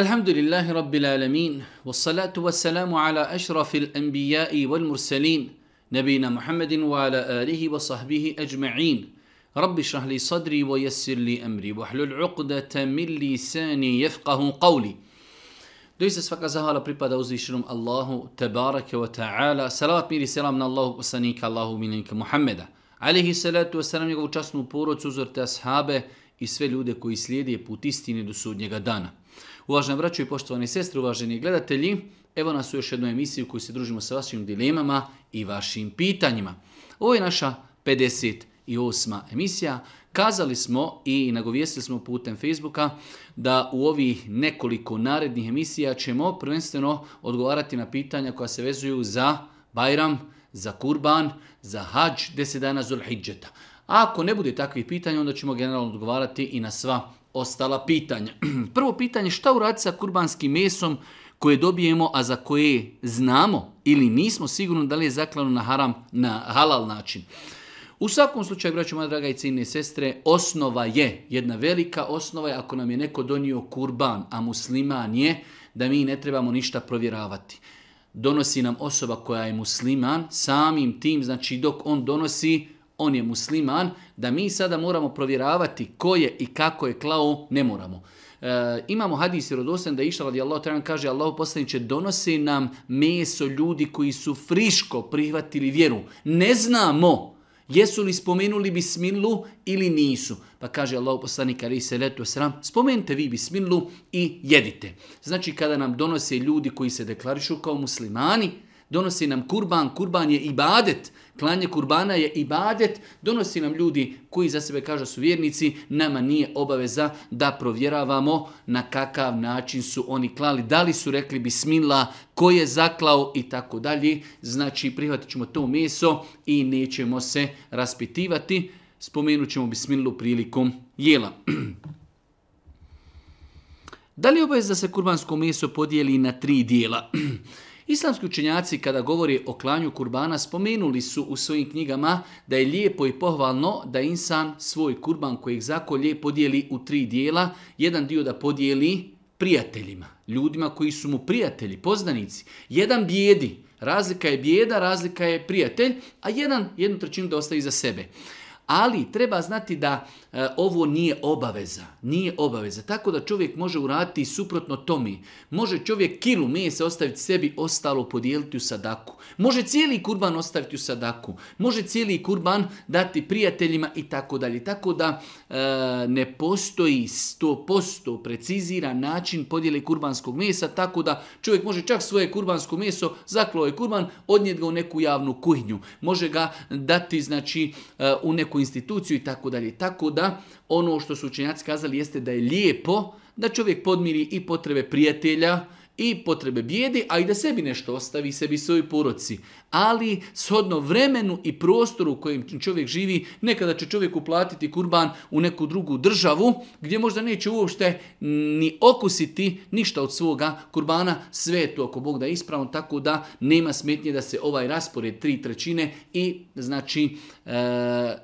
الحمد لله رب العالمين والصلاة والسلام على أشرف الأنبياء والمرسلين نبينا محمد وعلى آله وصحبه أجمعين رب اشرح لي صدري ويسر لي أمري واحلل عقدة من لساني يفقه قولي دويس اسفق زهالة دوزي شرم الله تبارك وتعالى صلاة ميري سلامنا الله وسنيك الله منك محمد عليه الصلاة والسلام يقول جسم بورو تزورت أصحابه i sve ljude koji slijedi put istine do sudnjega dana. Uvažena braćo i poštovani sestri, uvaženi gledatelji, evo nas u još jednoj emisiji u kojoj se družimo sa vašim dilemama i vašim pitanjima. Ovo je naša 58. emisija. Kazali smo i nagovijestili smo putem Facebooka da u ovih nekoliko narednih emisija ćemo prvenstveno odgovarati na pitanja koja se vezuju za Bajram, za Kurban, za Hadž, deset dana Zulhidžeta. A ako ne bude takvih pitanja, onda ćemo generalno odgovarati i na sva ostala pitanja. Prvo pitanje, šta uraditi sa kurbanskim mesom koje dobijemo, a za koje znamo ili nismo sigurni da li je zaklano na, haram, na halal način. U svakom slučaju, braćo moja draga i sestre, osnova je, jedna velika osnova je ako nam je neko donio kurban, a musliman je, da mi ne trebamo ništa provjeravati. Donosi nam osoba koja je musliman, samim tim, znači dok on donosi, on je musliman, da mi sada moramo provjeravati ko je i kako je klao, ne moramo. E, imamo hadis rodosan da je išla Allah, ta'ala kaže Allahu poslaniće donosi nam meso ljudi koji su friško prihvatili vjeru. Ne znamo jesu li spomenuli bismilu ili nisu. Pa kaže Allah poslanik ali se letu sram, spomenite vi bismilu i jedite. Znači kada nam donose ljudi koji se deklarišu kao muslimani, Donosi nam kurban, kurban je ibadet. Klanje kurbana je ibadet. Donosi nam ljudi koji za sebe kažu su vjernici. Nama nije obaveza da provjeravamo na kakav način su oni klali. Da li su rekli bismila, ko je zaklao i tako dalje. Znači prihvatit ćemo to meso i nećemo se raspitivati. Spomenut ćemo bismilu prilikom jela. Da li je obavez da se kurbansko meso podijeli na tri dijela? Islamski učenjaci kada govori o klanju kurbana spomenuli su u svojim knjigama da je lijepo i pohvalno da insan svoj kurban kojeg zakolje podijeli u tri dijela, jedan dio da podijeli prijateljima, ljudima koji su mu prijatelji, poznanici, jedan bijedi, razlika je bijeda, razlika je prijatelj, a jedan jednu trećinu da ostavi za sebe. Ali treba znati da E, ovo nije obaveza, nije obaveza. Tako da čovjek može uraditi suprotno tomi. Može čovjek kilu mesa ostaviti sebi, ostalo podijeliti u sadaku. Može cijeli kurban ostaviti u sadaku. Može cijeli kurban dati prijateljima i tako dalje. Tako da e, ne postoji 100% preciziran način podjele kurbanskog mesa, tako da čovjek može čak svoje kurbansko meso, zaklo je kurban, odnijeti ga u neku javnu kuhinju. Može ga dati znači e, u neku instituciju i tako dalje. Tako da ono što su učenjaci kazali jeste da je lijepo da čovjek podmiri i potrebe prijatelja, i potrebe bijedi, a i da sebi nešto ostavi, sebi svoj poroci. Ali, shodno vremenu i prostoru u kojem čovjek živi, nekada će čovjek uplatiti kurban u neku drugu državu, gdje možda neće uopšte ni okusiti ništa od svoga kurbana, sve je to ako Bog da ispravno, tako da nema smetnje da se ovaj raspored tri trećine i znači e,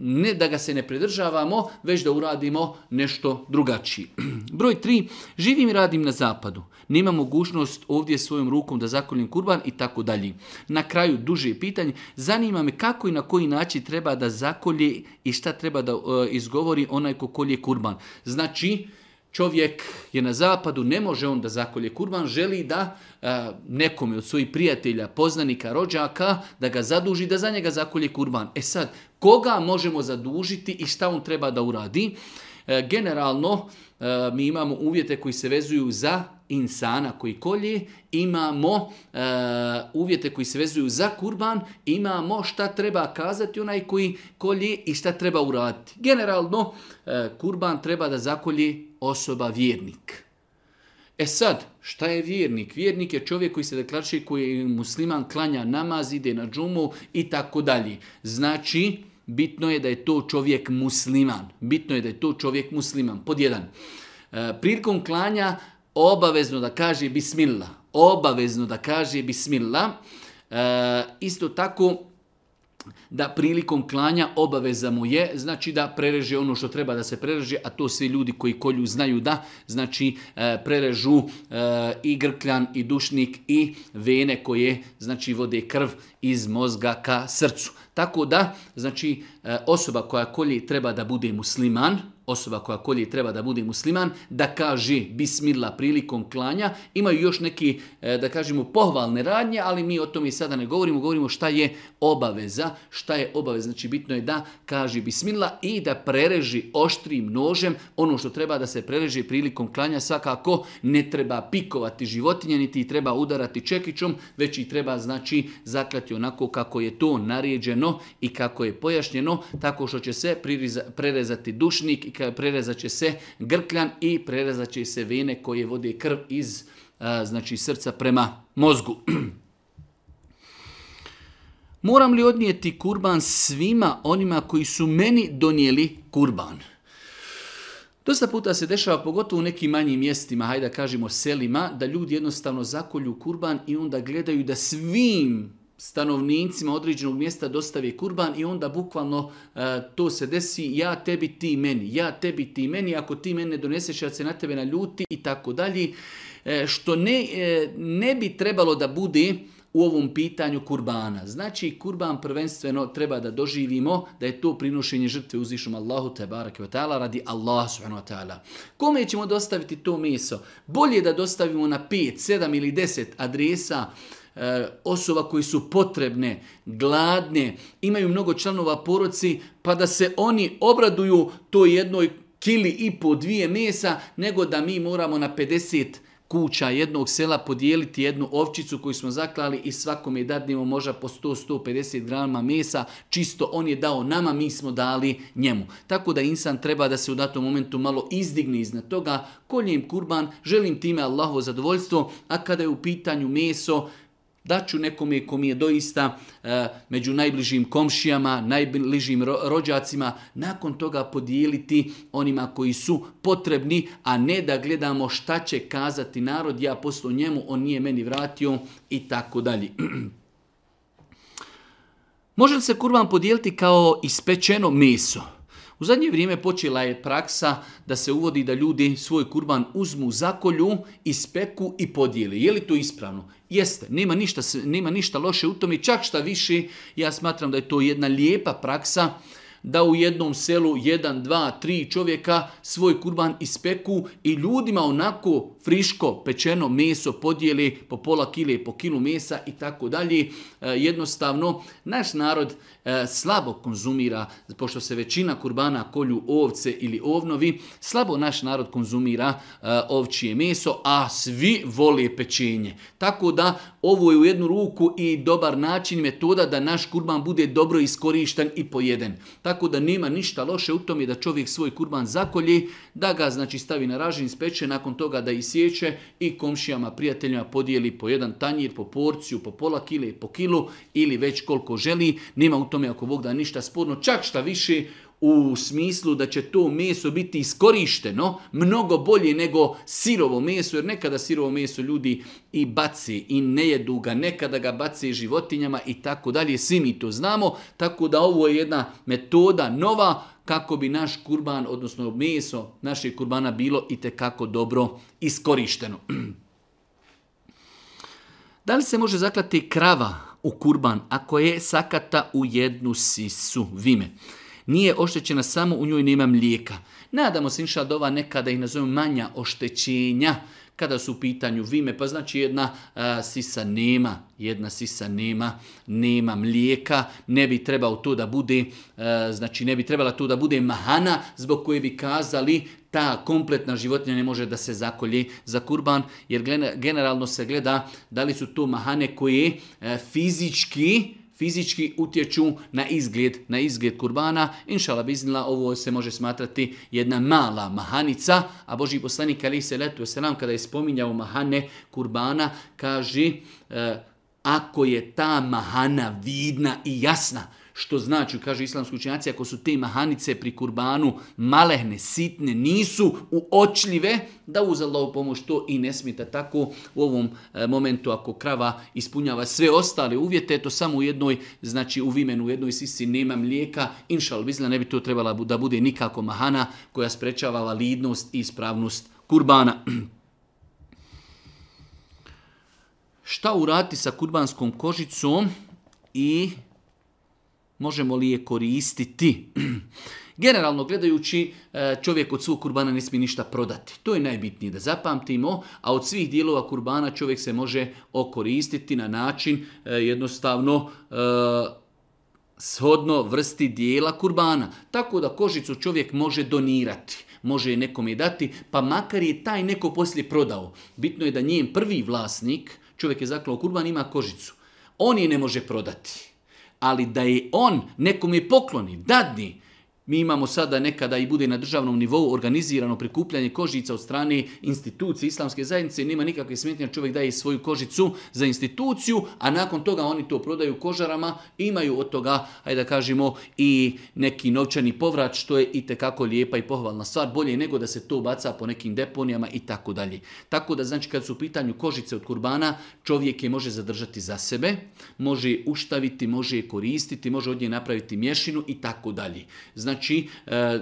ne da ga se ne pridržavamo, već da uradimo nešto drugačije. Broj tri, živim i radim na zapadu. Nema mogućnost ovdje svojom rukom da zakolim kurban i tako dalje. Na kraju duže pitanje, zanima me kako i na koji način treba da zakolje i šta treba da e, izgovori onaj ko kolje kurban. Znači, čovjek je na zapadu, ne može on da zakolje kurban, želi da e, nekome od svojih prijatelja, poznanika, rođaka, da ga zaduži, da za njega zakolje kurban. E sad, koga možemo zadužiti i šta on treba da uradi. E, generalno, e, mi imamo uvjete koji se vezuju za insana koji kolje, imamo e, uvjete koji se vezuju za kurban, imamo šta treba kazati onaj koji kolje i šta treba uraditi. Generalno, kurban treba da zakolje osoba vjernik. E sad, šta je vjernik? Vjernik je čovjek koji se deklarši, koji je musliman, klanja namaz, ide na džumu i tako dalje. Znači, bitno je da je to čovjek musliman. Bitno je da je to čovjek musliman. Pod jedan, e, prilikom klanja obavezno da kaže bismillah. Obavezno da kaže bismillah. E, isto tako, da prilikom klanja obaveza mu je, znači da prereže ono što treba da se prereže, a to svi ljudi koji kolju znaju da, znači e, prerežu i grkljan i dušnik i vene koje znači vode krv iz mozga ka srcu. Tako da, znači, e, osoba koja kolje treba da bude musliman, osoba koja kolje treba da bude musliman, da kaže bismila prilikom klanja. Imaju još neki, e, da kažemo, pohvalne radnje, ali mi o tome i sada ne govorimo. Govorimo šta je obaveza. Šta je obaveza? Znači bitno je da kaže bismila i da prereži oštrim nožem ono što treba da se prereži prilikom klanja. Svakako ne treba pikovati životinje, niti treba udarati čekićom, već i treba znači zaklati onako kako je to naređeno i kako je pojašnjeno, tako što će se prerezati dušnik i prerezat će se grkljan i prerezat će se vene koje vode krv iz znači srca prema mozgu. Moram li odnijeti kurban svima onima koji su meni donijeli kurban? Dosta puta se dešava, pogotovo u nekim manjim mjestima, hajde da kažemo selima, da ljudi jednostavno zakolju kurban i onda gledaju da svim stanovnicima određenog mjesta dostavi kurban i onda bukvalno e, to se desi ja tebi ti meni, ja tebi ti meni, ako ti mene doneseš ja se na tebe naljuti i tako dalje. E, što ne, e, ne bi trebalo da bude u ovom pitanju kurbana. Znači kurban prvenstveno treba da doživimo da je to prinošenje žrtve uzvišom Allahu te barake ta'ala radi Allah subhanahu wa ta'ala. Kome ćemo dostaviti to meso? Bolje da dostavimo na 5, 7 ili 10 adresa E, osoba koji su potrebne, gladne, imaju mnogo članova poroci, pa da se oni obraduju toj jednoj kili i po dvije mesa, nego da mi moramo na 50 kuća jednog sela podijeliti jednu ovčicu koju smo zaklali i svakom je dadnimo možda po 100-150 grama mesa, čisto on je dao nama, mi smo dali njemu. Tako da insan treba da se u datom momentu malo izdigne iznad toga, koljem kurban, želim time Allaho zadovoljstvo, a kada je u pitanju meso, Daću nekome mi je doista e, među najbližim komšijama, najbližim rođacima, nakon toga podijeliti onima koji su potrebni, a ne da gledamo šta će kazati narod, ja posto njemu, on nije meni vratio i tako dalje. Može se kurban podijeliti kao ispečeno meso? U zadnje vrijeme počela je praksa da se uvodi da ljudi svoj kurban uzmu zakolju, ispeku i podijeli. Je li to ispravno? Jeste, nema ništa, nema ništa loše u tome čak šta više, ja smatram da je to jedna lijepa praksa da u jednom selu jedan, dva, tri čovjeka svoj kurban ispeku i ljudima onako friško pečeno meso podijeli po pola kile, po kilu mesa i tako dalje. E, jednostavno, naš narod e, slabo konzumira, pošto se većina kurbana kolju ovce ili ovnovi, slabo naš narod konzumira e, ovčije meso, a svi vole pečenje. Tako da ovo je u jednu ruku i dobar način metoda da naš kurban bude dobro iskorišten i pojeden. Tako da nema ništa loše u tome da čovjek svoj kurban zakolji da ga znači stavi na ražin, speče, nakon toga da isječe i komšijama, prijateljima podijeli po jedan tanjir, po porciju, po pola kile, po kilu ili već koliko želi. Nema u tome ako Bog da ništa sporno, čak šta više u smislu da će to meso biti iskorišteno mnogo bolje nego sirovo meso, jer nekada sirovo meso ljudi i baci i ne jedu ga, nekada ga baci životinjama i tako dalje, svi mi to znamo, tako da ovo je jedna metoda nova kako bi naš kurban, odnosno meso našeg kurbana bilo i kako dobro iskorišteno. Da li se može zaklati krava u kurban ako je sakata u jednu sisu vime? nije oštećena samo u njoj nema mlijeka. Nadamo se inša ova nekada i nazovemo manja oštećenja kada su u pitanju vime, pa znači jedna a, sisa nema, jedna sisa nema, nema mlijeka, ne bi trebao to da bude, znači ne bi trebala to da bude mahana zbog koje bi kazali ta kompletna životinja ne može da se zakolje za kurban, jer generalno se gleda da li su to mahane koje e, fizički fizički utječu na izgled, na izgled kurbana. Inšala biznila, ovo se može smatrati jedna mala mahanica, a Boži poslanik Ali se letu kada je spominjao mahane kurbana, kaže e, ako je ta mahana vidna i jasna, što znači, kaže islamski učinjaci, ako su te mahanice pri kurbanu malehne, sitne, nisu uočljive, da uz Allahu pomoć to i ne smijete tako u ovom e, momentu ako krava ispunjava sve ostale uvjete, to samo u jednoj, znači u vimenu, u jednoj sisi nema mlijeka, inšal bizla ne bi to trebala da bude nikako mahana koja sprečava validnost i ispravnost kurbana. Šta urati sa kurbanskom kožicom i možemo li je koristiti. Generalno gledajući, e, čovjek od svog kurbana ne smije ništa prodati. To je najbitnije da zapamtimo, a od svih dijelova kurbana čovjek se može okoristiti na način e, jednostavno e, shodno vrsti dijela kurbana. Tako da kožicu čovjek može donirati može je nekome dati, pa makar je taj neko poslije prodao. Bitno je da njen prvi vlasnik, čovjek je zaklao kurban, ima kožicu. On je ne može prodati ali da je on nekom je pokloni, dadni, mi imamo sada nekada i bude na državnom nivou organizirano prikupljanje kožica od strane institucije islamske zajednice. Nema nikakve smetnje, čovjek daje svoju kožicu za instituciju, a nakon toga oni to prodaju kožarama, imaju od toga, ajde da kažemo, i neki novčani povrat, što je i tekako lijepa i pohvalna stvar. Bolje nego da se to baca po nekim deponijama i tako dalje. Tako da, znači, kad su u pitanju kožice od kurbana, čovjek je može zadržati za sebe, može je uštaviti, može je koristiti, može od nje napraviti mješinu i tako dalje. Znači, Znači, e,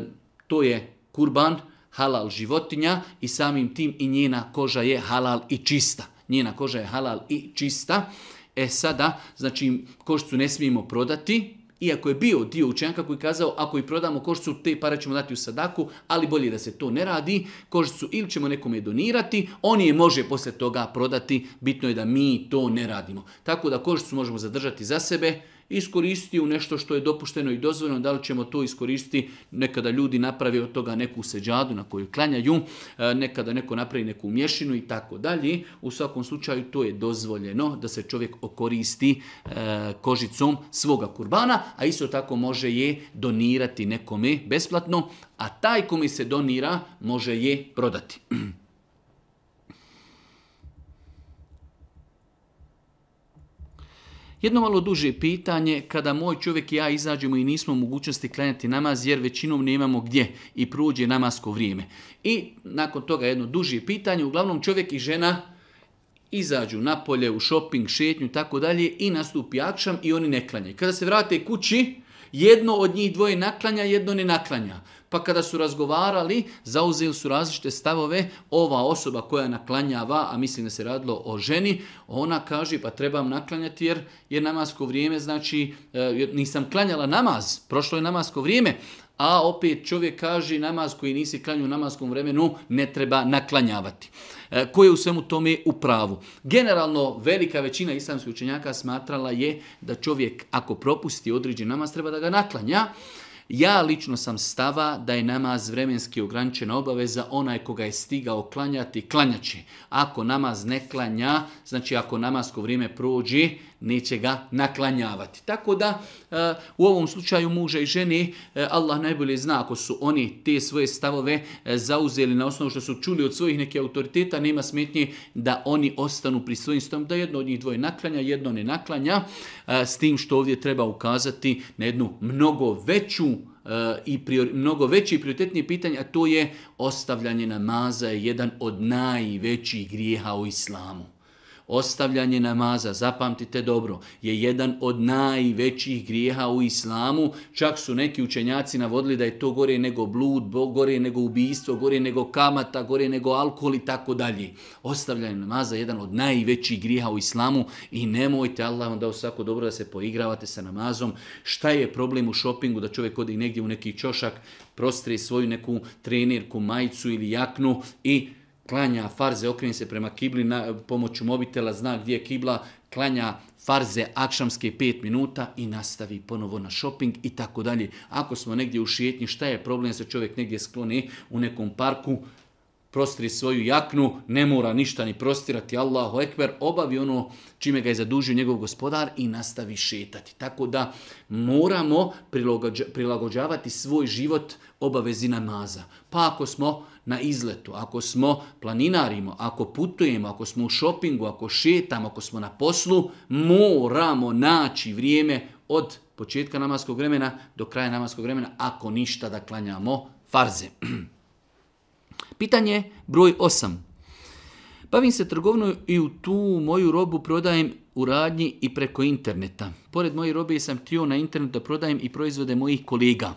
to je kurban, halal životinja i samim tim i njena koža je halal i čista. Njena koža je halal i čista. E sada, znači, košcu ne smijemo prodati, iako je bio dio učenjaka koji je kazao ako i prodamo košcu, te pare ćemo dati u sadaku, ali bolje da se to ne radi, košcu ili ćemo nekome donirati, on je može poslije toga prodati, bitno je da mi to ne radimo. Tako da košcu možemo zadržati za sebe, iskoristi u nešto što je dopušteno i dozvoljeno, da li ćemo to iskoristiti, nekada ljudi napravi od toga neku seđadu na koju klanjaju, e, nekada neko napravi neku mješinu i tako dalje. U svakom slučaju to je dozvoljeno da se čovjek okoristi e, kožicom svoga kurbana, a isto tako može je donirati nekome besplatno, a taj kome se donira može je prodati. Jedno malo duže pitanje, kada moj čovjek i ja izađemo i nismo u mogućnosti klanjati namaz jer većinom nemamo gdje i prođe namasko vrijeme. I nakon toga jedno duže pitanje, uglavnom čovjek i žena izađu napolje u shopping, šetnju, tako dalje i nastupi akšam i oni ne klanjaju. Kada se vrate kući, jedno od njih dvoje naklanja, jedno ne naklanja. Pa kada su razgovarali, zauzeli su različite stavove, ova osoba koja naklanjava, a mislim da se radilo o ženi, ona kaže pa trebam naklanjati jer je namasko vrijeme, znači e, nisam klanjala namaz, prošlo je namasko vrijeme, a opet čovjek kaže namaz koji nisi klanju u namaskom vremenu ne treba naklanjavati. E, je u svemu tome u pravu? Generalno, velika većina islamskih učenjaka smatrala je da čovjek ako propusti određen namaz treba da ga naklanja. Ja lično sam stava da je namaz vremenski ograničena obaveza onaj koga je stigao klanjati, klanjaće. Ako namaz ne klanja, znači ako namasko vrijeme prođe, neće ga naklanjavati. Tako da e, u ovom slučaju muža i žene e, Allah najbolje zna ako su oni te svoje stavove e, zauzeli na osnovu što su čuli od svojih nekih autoriteta, nema smetnje da oni ostanu pri svojim stavom, da jedno od njih dvoje naklanja, jedno ne naklanja, s tim što ovdje treba ukazati na jednu mnogo veću i mnogo veći i prioritetnije pitanje, a to je ostavljanje namaza je jedan od najvećih grijeha u islamu ostavljanje namaza, zapamtite dobro, je jedan od najvećih grijeha u islamu. Čak su neki učenjaci navodili da je to gore nego blud, gore nego ubijstvo, gore nego kamata, gore nego alkohol i tako dalje. Ostavljanje namaza je jedan od najvećih grijeha u islamu i nemojte Allah vam dao svako dobro da se poigravate sa namazom. Šta je problem u šopingu da čovjek odi negdje u neki čošak, prostri svoju neku trenirku, majicu ili jaknu i klanja farze, okreni se prema kibli na, pomoću mobitela, zna gdje je kibla, klanja farze akšamske 5 minuta i nastavi ponovo na shopping i tako dalje. Ako smo negdje u šijetnji, šta je problem se čovjek negdje skloni u nekom parku, prostri svoju jaknu, ne mora ništa ni prostirati, Allahu ekber, obavi ono čime ga je zadužio njegov gospodar i nastavi šetati. Tako da moramo prilagođavati svoj život obavezi namaza. Pa ako smo na izletu, ako smo planinarimo, ako putujemo, ako smo u šopingu, ako šetamo, ako smo na poslu, moramo naći vrijeme od početka namaskog vremena do kraja namaskog vremena, ako ništa da klanjamo farze. Pitanje broj 8. Bavim se trgovinom i u tu moju robu prodajem u radnji i preko interneta. Pored moje robe sam tio na internetu da prodajem i proizvode mojih kolega.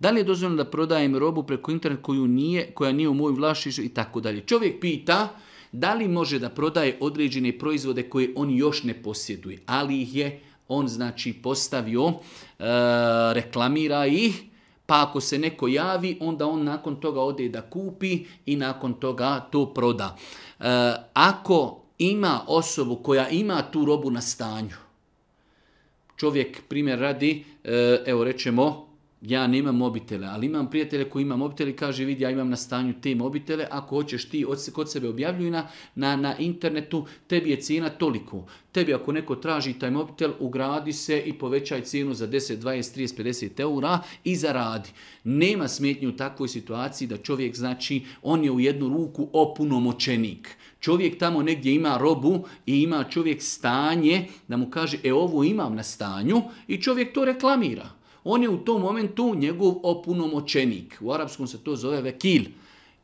Da li je dozvoljeno da prodajem robu preko interneta koju nije, koja nije u mojoj vlasništvu i tako dalje. Čovjek pita da li može da prodaje određene proizvode koje on još ne posjeduje, ali ih je on znači postavio, e, reklamira ih, pa ako se neko javi, onda on nakon toga ode da kupi i nakon toga to proda. E, ako ima osobu koja ima tu robu na stanju, čovjek primjer radi, e, evo rećemo, ja nemam mobitele, ali imam prijatelje koji ima mobitele i kaže vidi ja imam na stanju te mobitele, ako hoćeš ti kod sebe objavljuj na, na, internetu, tebi je cijena toliko. Tebi ako neko traži taj mobitel, ugradi se i povećaj cijenu za 10, 20, 30, 50 eura i zaradi. Nema smetnje u takvoj situaciji da čovjek znači on je u jednu ruku opunomoćenik. Čovjek tamo negdje ima robu i ima čovjek stanje da mu kaže e ovo imam na stanju i čovjek to reklamira on je u tom momentu njegov opunomoćenik. U arapskom se to zove vekil.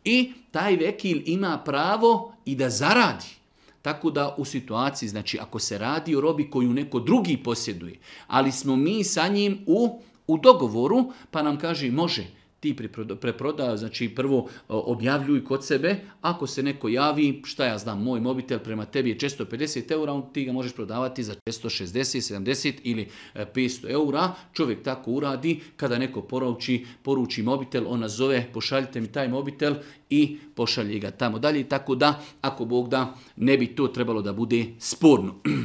I taj vekil ima pravo i da zaradi. Tako da u situaciji, znači ako se radi o robi koju neko drugi posjeduje, ali smo mi sa njim u, u dogovoru, pa nam kaže može, ti preprodaja znači prvo e, objavljuj kod sebe, ako se neko javi, šta ja znam, moj mobitel prema tebi je 450 eura, ti ga možeš prodavati za 460, 70 ili 500 e, eura, čovjek tako uradi, kada neko poruči, poruči mobitel, ona zove, pošaljite mi taj mobitel i pošalje ga tamo dalje, tako da, ako Bog da, ne bi to trebalo da bude sporno.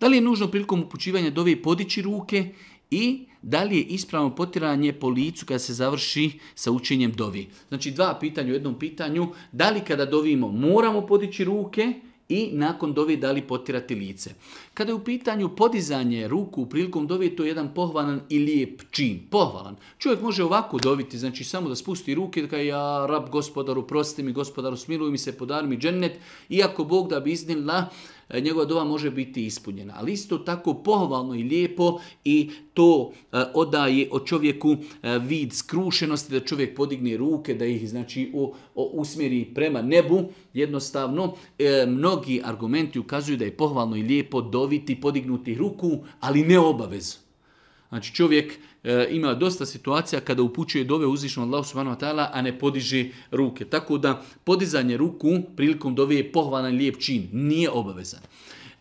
Da li je nužno prilikom upućivanja dove podići ruke i da li je ispravno potiranje po licu kada se završi sa učenjem dovi. Znači dva pitanja u jednom pitanju, da li kada dovimo moramo podići ruke i nakon dovi da li potirati lice. Kada je u pitanju podizanje ruku prilikom dovi to je jedan pohvalan i lijep čin. Pohvalan. Čovjek može ovako doviti, znači samo da spusti ruke, da kaže ja rab gospodaru prosti mi, gospodaru smiluj mi se, podari mi džennet, iako Bog da bi iznila E, njegova dova može biti ispunjena. Ali isto tako pohvalno i lijepo i to e, odaje o čovjeku e, vid skrušenosti, da čovjek podigne ruke, da ih znači o, usmjeri prema nebu. Jednostavno, mnogi argumenti ukazuju da je pohvalno i lijepo doviti, podignuti ruku, ali ne obavezno. Znači čovjek e, ima dosta situacija kada upućuje dove uzično Allah subhanahu wa ta'ala, a ne podiže ruke. Tako da podizanje ruku prilikom dove je pohvalan lijep čin, nije obavezan.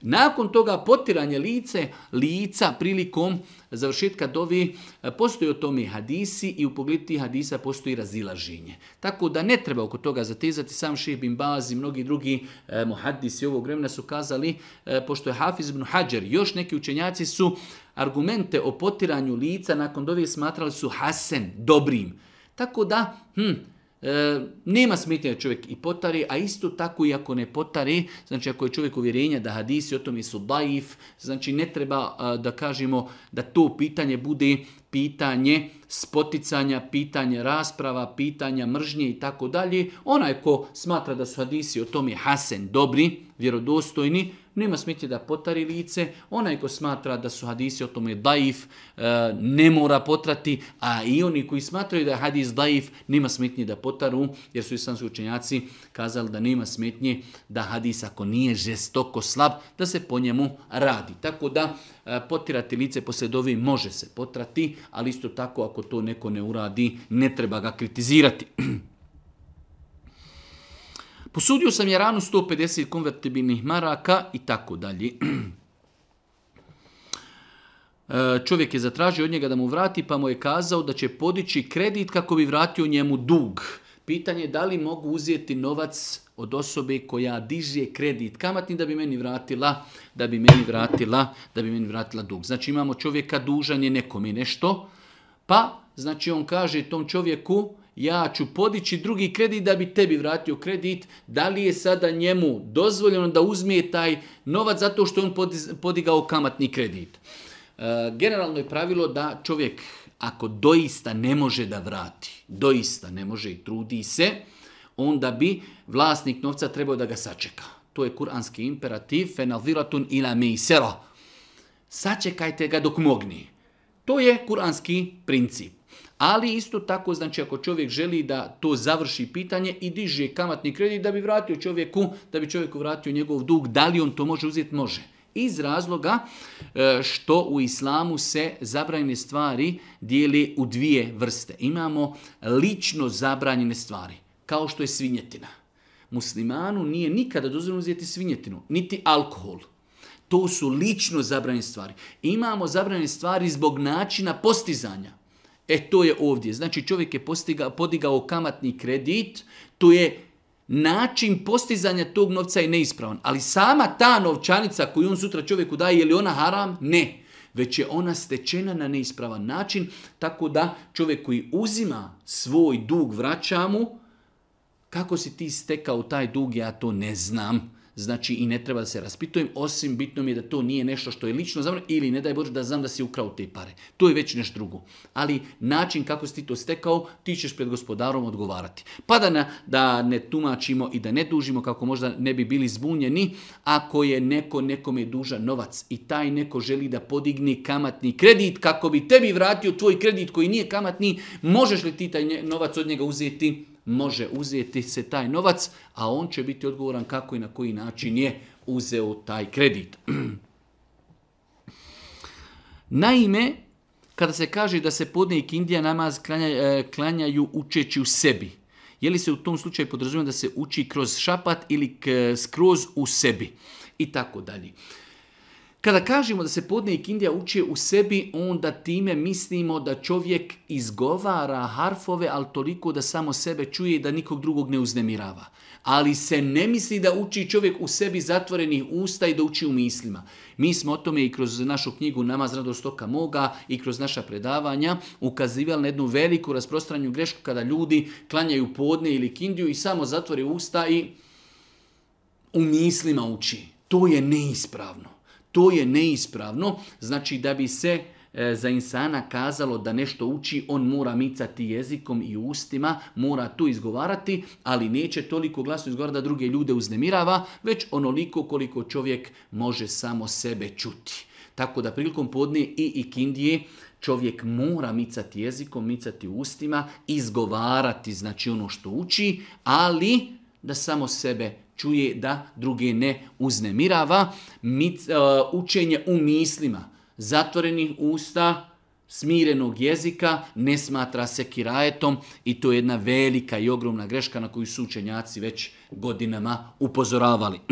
Nakon toga potiranje lice, lica prilikom završetka dovi e, postoji o tome hadisi i u pogledu tih hadisa postoji razilaženje. Tako da ne treba oko toga zatezati sam Ših bin Baz i mnogi drugi eh, muhaddisi ovog vremena su kazali, e, pošto je Hafiz ibn Hajar, još neki učenjaci su argumente o potiranju lica nakon dovi smatrali su hasen, dobrim. Tako da, hm, E, nema smetnje da čovjek i potari, a isto tako i ako ne potari, znači ako je čovjek uvjerenja da hadisi o tome su daif, znači ne treba da kažemo da to pitanje bude pitanje spoticanja, pitanja, rasprava, pitanja mržnje i tako dalje. Onaj ko smatra da su hadisi o tome hasen dobri, vjerodostojni, nema smetje da potari lice. Onaj ko smatra da su hadisi o tome daif, e, ne mora potrati, a i oni koji smatraju da je hadis daif, nema smetnje da potaru, jer su islamski učenjaci kazali da nema smetnje da hadis ako nije žestoko slab, da se po njemu radi. Tako da e, potirati lice posljedovi može se potrati, ali isto tako ako ako to neko ne uradi, ne treba ga kritizirati. Posudio sam je ranu 150 konvertibilnih maraka i tako dalje. E, čovjek je zatražio od njega da mu vrati, pa mu je kazao da će podići kredit kako bi vratio njemu dug. Pitanje je da li mogu uzeti novac od osobe koja diže kredit kamatni da bi meni vratila, da bi meni vratila, da bi meni vratila dug. Znači imamo čovjeka dužan je nekome nešto, pa, znači on kaže tom čovjeku, ja ću podići drugi kredit da bi tebi vratio kredit, da li je sada njemu dozvoljeno da uzmije taj novac zato što on podigao kamatni kredit. E, generalno je pravilo da čovjek ako doista ne može da vrati, doista ne može i trudi se, onda bi vlasnik novca trebao da ga sačeka. To je kuranski imperativ, ila Sačekajte ga dok mogni. To je kuranski princip. Ali isto tako, znači ako čovjek želi da to završi pitanje i diže kamatni kredit da bi vratio čovjeku, da bi čovjeku vratio njegov dug, da li on to može uzeti? Može. Iz razloga e, što u islamu se zabranjene stvari dijeli u dvije vrste. Imamo lično zabranjene stvari, kao što je svinjetina. Muslimanu nije nikada dozvoljeno uzeti svinjetinu, niti alkohol. To su lično zabranjene stvari. Imamo zabranjene stvari zbog načina postizanja. E to je ovdje. Znači čovjek je postiga, podigao kamatni kredit, to je način postizanja tog novca je neispravan. Ali sama ta novčanica koju on sutra čovjeku daje, je li ona haram? Ne. Već je ona stečena na neispravan način, tako da čovjek koji uzima svoj dug, vraća mu, kako si ti stekao taj dug, ja to ne znam znači i ne treba da se raspitujem, osim bitno mi je da to nije nešto što je lično za ili ne daj Bože da znam da si ukrao te pare. To je već nešto drugo. Ali način kako si ti to stekao, ti ćeš pred gospodarom odgovarati. Pa da, na, da ne tumačimo i da ne dužimo kako možda ne bi bili zbunjeni, ako je neko nekome dužan novac i taj neko želi da podigne kamatni kredit kako bi tebi vratio tvoj kredit koji nije kamatni, možeš li ti taj novac od njega uzeti? može uzeti se taj novac, a on će biti odgovoran kako i na koji način je uzeo taj kredit. Naime, kada se kaže da se podnik i namaz e, klanjaju učeći u sebi, je li se u tom slučaju podrazumije da se uči kroz šapat ili e, skroz u sebi i tako dalje. Kada kažemo da se podne i kindija uči u sebi, onda time mislimo da čovjek izgovara harfove, ali toliko da samo sebe čuje i da nikog drugog ne uznemirava. Ali se ne misli da uči čovjek u sebi zatvorenih usta i da uči u mislima. Mi smo o tome i kroz našu knjigu Namaz radostoka moga i kroz naša predavanja ukazivali na jednu veliku rasprostranju grešku kada ljudi klanjaju podne ili kindiju i samo zatvore usta i u mislima uči. To je neispravno. To je neispravno, znači da bi se e, za insana kazalo da nešto uči, on mora micati jezikom i ustima, mora to izgovarati, ali neće toliko glasno izgovarati da druge ljude uznemirava, već onoliko koliko čovjek može samo sebe čuti. Tako da prilikom podne i ikindije čovjek mora micati jezikom, micati ustima, izgovarati znači ono što uči, ali da samo sebe čuje da druge ne uznemirava. E, učenje u mislima, zatvorenih usta, smirenog jezika ne smatra se kirajetom i to je jedna velika i ogromna greška na koju su učenjaci već godinama upozoravali.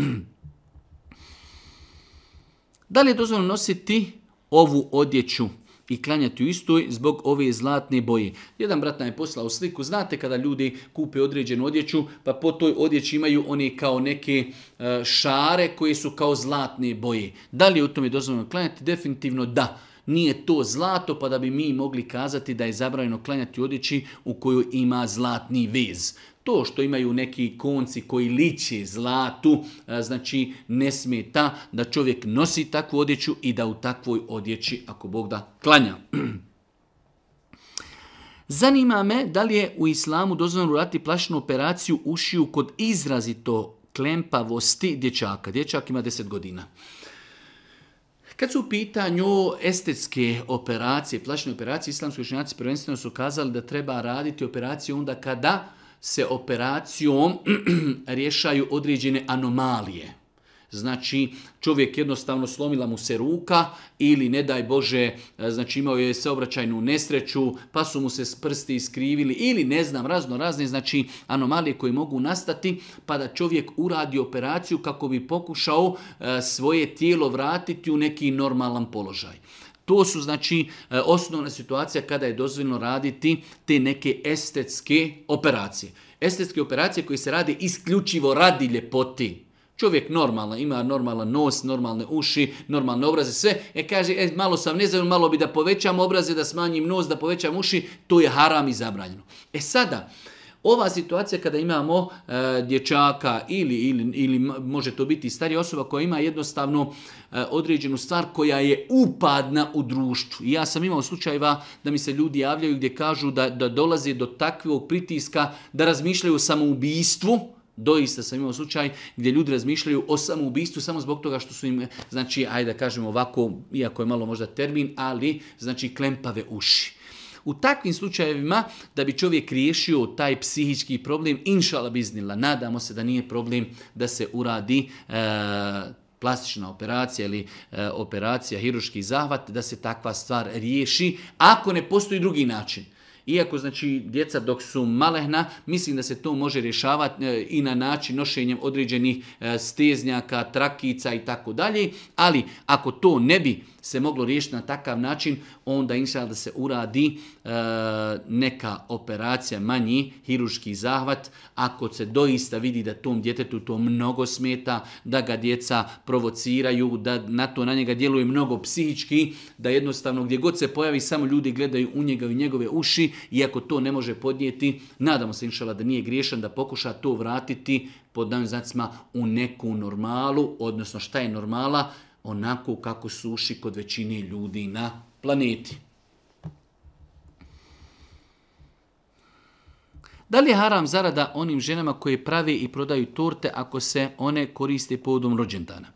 da li je dozvoljno nositi ovu odjeću i klanjati u istoj zbog ove zlatne boje. Jedan brat nam je poslao sliku, znate kada ljudi kupe određenu odjeću, pa po toj odjeći imaju oni kao neke e, šare koje su kao zlatne boje. Da li je u tome dozvoljeno klanjati? Definitivno da. Nije to zlato, pa da bi mi mogli kazati da je zabranjeno klanjati odjeći u kojoj ima zlatni vez. To što imaju neki konci koji liče zlatu, znači ne smeta da čovjek nosi takvu odjeću i da u takvoj odjeći, ako Bog da, klanja. Zanima me da li je u islamu dozvoljeno raditi plašnu operaciju ušiju kod izrazito klempavosti dječaka. Dječak ima 10 godina. Kad su u pitanju estetske operacije, plašne operacije, islamski učinjaci prvenstveno su kazali da treba raditi operaciju onda kada se operacijom rješaju određene anomalije. Znači, čovjek jednostavno slomila mu se ruka ili, ne daj Bože, znači imao je saobraćajnu nesreću, pa su mu se prsti iskrivili ili, ne znam, razno razne znači, anomalije koje mogu nastati, pa da čovjek uradi operaciju kako bi pokušao e, svoje tijelo vratiti u neki normalan položaj. To su znači e, osnovna situacija kada je dozvoljeno raditi te neke estetske operacije. Estetske operacije koje se radi isključivo radi ljepoti. Čovjek normalno, ima normalan nos, normalne uši, normalne obraze, sve. E kaže, e, malo sam nezavan, malo bi da povećam obraze, da smanjim nos, da povećam uši. To je haram i zabranjeno. E sada, ova situacija kada imamo e, dječaka ili, ili, ili može to biti starija osoba koja ima jednostavno e, određenu stvar koja je upadna u društvu. I ja sam imao slučajeva da mi se ljudi javljaju gdje kažu da, da dolazi do takvog pritiska da razmišljaju o samoubistvu Doista sam imao slučaj gdje ljudi razmišljaju o samoubistvu samo zbog toga što su im, znači, ajde da kažem ovako, iako je malo možda termin, ali, znači, klempave uši u takvim slučajevima da bi čovjek riješio taj psihički problem, inšala biznila, nadamo se da nije problem da se uradi e, plastična operacija ili e, operacija hiruški zahvat, da se takva stvar riješi, ako ne postoji drugi način. Iako znači djeca dok su malehna, mislim da se to može rješavati e, i na način nošenjem određenih e, steznjaka, trakica i tako dalje, ali ako to ne bi se moglo riješiti na takav način, onda inša da se uradi e, neka operacija, manji hiruški zahvat, ako se doista vidi da tom djetetu to mnogo smeta, da ga djeca provociraju, da na to na njega djeluje mnogo psihički, da jednostavno gdje god se pojavi samo ljudi gledaju u njega i njegove uši iako to ne može podnijeti, nadamo se inšala da nije griješan, da pokuša to vratiti pod danim znacima u neku normalu, odnosno šta je normala, onako kako suši kod većine ljudi na planeti. Da li je haram zarada onim ženama koje prave i prodaju torte ako se one koriste povodom rođendana?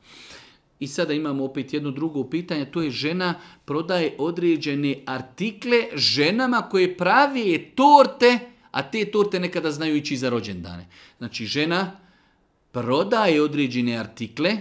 I sada imamo opet jedno drugo pitanje, to je žena prodaje određene artikle ženama koje pravi torte, a te torte nekada znaju ići za rođendane. Znači žena prodaje određene artikle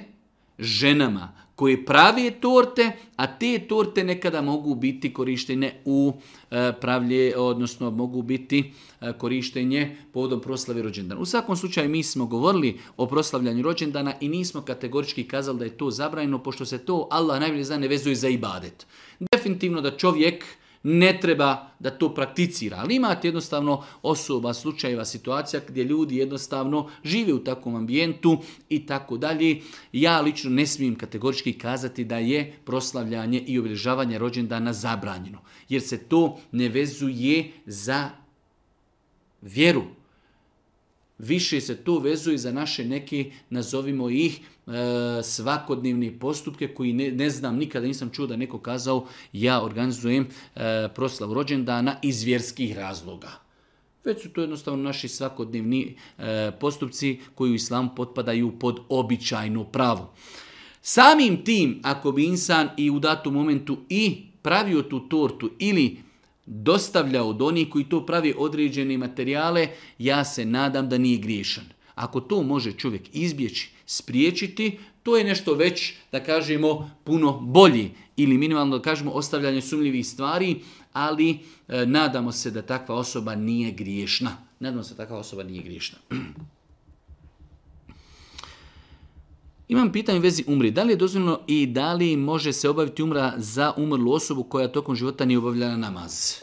ženama koji pravi torte, a te torte nekada mogu biti korištene u e, pravlje, odnosno mogu biti e, korištenje povodom proslave rođendana. U svakom slučaju mi smo govorili o proslavljanju rođendana i nismo kategorički kazali da je to zabranjeno, pošto se to Allah najbolje zna ne vezuje za ibadet. Definitivno da čovjek ne treba da to prakticira. Ali imate jednostavno osoba, slučajeva, situacija gdje ljudi jednostavno žive u takvom ambijentu i tako dalje. Ja lično ne smijem kategorički kazati da je proslavljanje i obilježavanje rođendana zabranjeno. Jer se to ne vezuje za vjeru. Više se to vezuje za naše neke, nazovimo ih, Svakodnevni svakodnevne postupke koji ne, ne, znam, nikada nisam čuo da neko kazao ja organizujem e, proslavu rođendana iz vjerskih razloga. Već su to jednostavno naši svakodnevni e, postupci koji u islamu potpadaju pod običajno pravo. Samim tim, ako bi insan i u datom momentu i pravio tu tortu ili dostavljao od onih koji to pravi određene materijale, ja se nadam da nije griješan. Ako to može čovjek izbjeći, spriječiti, to je nešto već, da kažemo, puno bolji ili minimalno da kažemo ostavljanje sumljivih stvari, ali e, nadamo se da takva osoba nije griješna. Nadamo se da takva osoba nije griješna. Imam pitanje u vezi umri. Da li je dozvoljeno i da li može se obaviti umra za umrlu osobu koja tokom života nije obavljala namaz?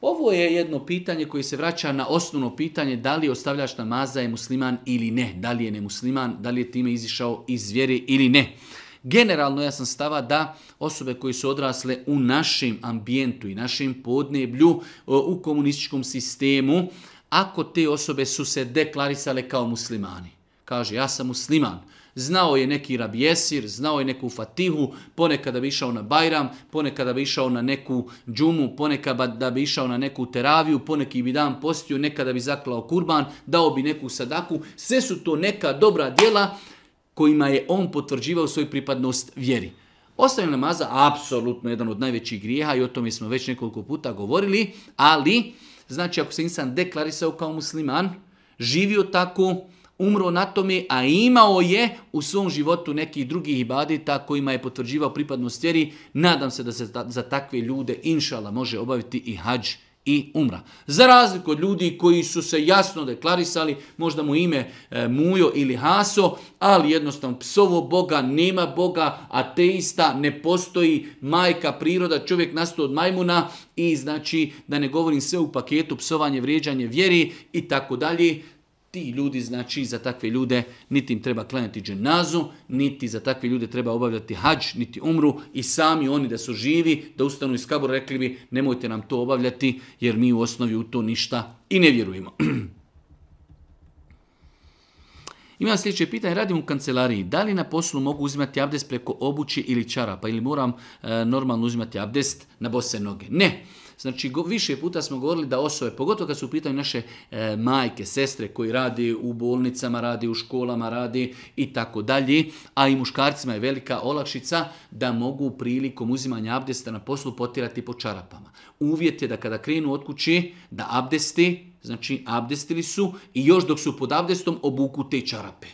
Ovo je jedno pitanje koje se vraća na osnovno pitanje da li ostavljač namaza je musliman ili ne, da li je nemusliman, da li je time izišao iz vjere ili ne. Generalno ja sam stava da osobe koje su odrasle u našem ambijentu i našem podneblju u komunističkom sistemu, ako te osobe su se deklarisale kao muslimani, kaže ja sam musliman, Znao je neki rabijesir, znao je neku fatihu, ponekada bi išao na Bajram, ponekada bi išao na neku džumu, ponekad da bi išao na neku teraviju, poneki bi dan postio, nekada bi zaklao kurban, dao bi neku sadaku. Sve su to neka dobra djela kojima je on potvrđivao svoju pripadnost vjeri. Ostavljanje namaza, apsolutno jedan od najvećih grijeha i o tome smo već nekoliko puta govorili, ali, znači ako se insan deklarisao kao musliman, živio tako, umro na tome, a imao je u svom životu nekih drugih ibadita kojima je potvrđivao pripadnost vjeri. Nadam se da se za takve ljude inšala može obaviti i hađ i umra. Za razliku od ljudi koji su se jasno deklarisali, možda mu ime e, Mujo ili Haso, ali jednostavno psovo Boga, nema Boga, ateista, ne postoji, majka, priroda, čovjek nastao od majmuna i znači da ne govorim sve u paketu, psovanje, vrijeđanje, vjeri i tako dalje ti ljudi, znači za takve ljude niti im treba klanjati dženazu, niti za takve ljude treba obavljati hađ, niti umru i sami oni da su živi, da ustanu iz kabura, rekli bi nemojte nam to obavljati jer mi u osnovi u to ništa i ne vjerujemo. Imam sljedeće pitanje, radim u kancelariji, da li na poslu mogu uzimati abdest preko obući ili čarapa ili moram e, normalno uzimati abdest na bose noge? Ne. Znači, više puta smo govorili da osobe, pogotovo kad su u pitanju naše e, majke, sestre koji radi u bolnicama, radi u školama, radi i tako dalje, a i muškarcima je velika olakšica da mogu prilikom uzimanja abdesta na poslu potirati po čarapama. Uvjet je da kada krenu od kući da abdesti, znači abdestili su i još dok su pod abdestom obuku te čarape.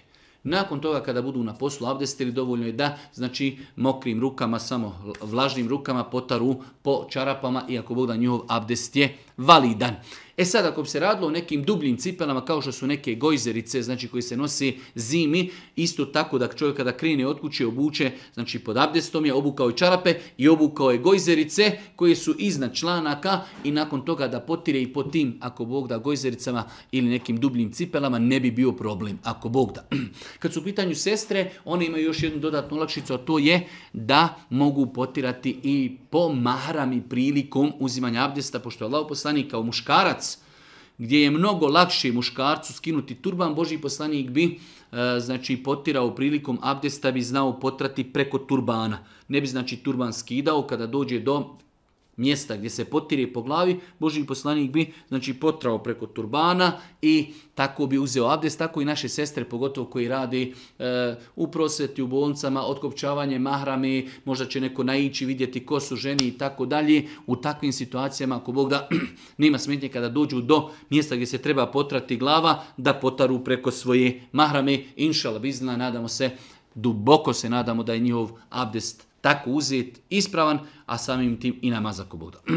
Nakon toga kada budu na poslu abdestili dovoljno je da znači mokrim rukama, samo vlažnim rukama potaru po čarapama i ako bude njihov abdest je validan. E sad, ako bi se radilo o nekim dubljim cipelama, kao što su neke gojzerice, znači koji se nosi zimi, isto tako da čovjek kada krene od kuće obuče, znači pod abdestom je obukao i čarape i obukao je gojzerice koje su iznad članaka i nakon toga da potire i po tim, ako Bog da, gojzericama ili nekim dubljim cipelama ne bi bio problem, ako Bog da. Kad su u pitanju sestre, one imaju još jednu dodatnu olakšicu, a to je da mogu potirati i po marami prilikom uzimanja abdesta, pošto je Allah poslani kao muškarac gdje je mnogo lakše muškarcu skinuti turban, Boži poslanik bi e, znači potirao prilikom abdesta bi znao potrati preko turbana. Ne bi znači turban skidao kada dođe do mjesta gdje se potire po glavi, Boži poslanik bi znači, potrao preko turbana i tako bi uzeo abdest, tako i naše sestre, pogotovo koji radi e, u prosveti, u bolnicama, otkopčavanje mahrami, možda će neko naići, vidjeti ko su ženi i tako dalje. U takvim situacijama, ako Bog da, nema smetnje kada dođu do mjesta gdje se treba potrati glava, da potaru preko svoje mahrame. Inšala bizna, nadamo se, duboko se nadamo da je njihov abdest tako uzet ispravan, a samim tim i ako boda.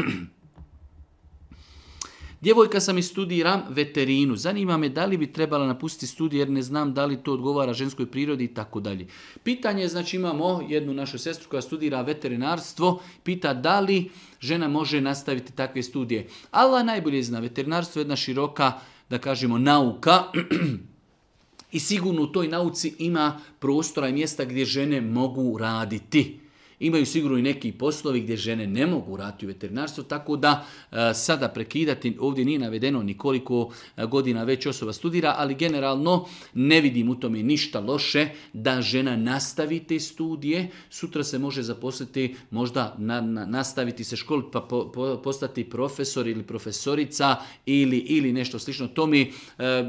Djevojka sam i studiram veterinu. Zanima me da li bi trebala napustiti studij jer ne znam da li to odgovara ženskoj prirodi i tako dalje. Pitanje je, znači imamo jednu našu sestru koja studira veterinarstvo, pita da li žena može nastaviti takve studije. Allah najbolje zna, veterinarstvo je jedna široka, da kažemo, nauka i sigurno u toj nauci ima prostora i mjesta gdje žene mogu raditi. Imaju sigurno i neki poslovi gdje žene ne mogu raditi u veterinarstvu, tako da e, sada prekidati, ovdje nije navedeno nikoliko e, godina već osoba studira, ali generalno ne vidim u tome ništa loše da žena nastavi te studije, sutra se može zaposliti, možda na, nastaviti se školiti pa postati profesor ili profesorica ili, ili nešto slično. To mi, e,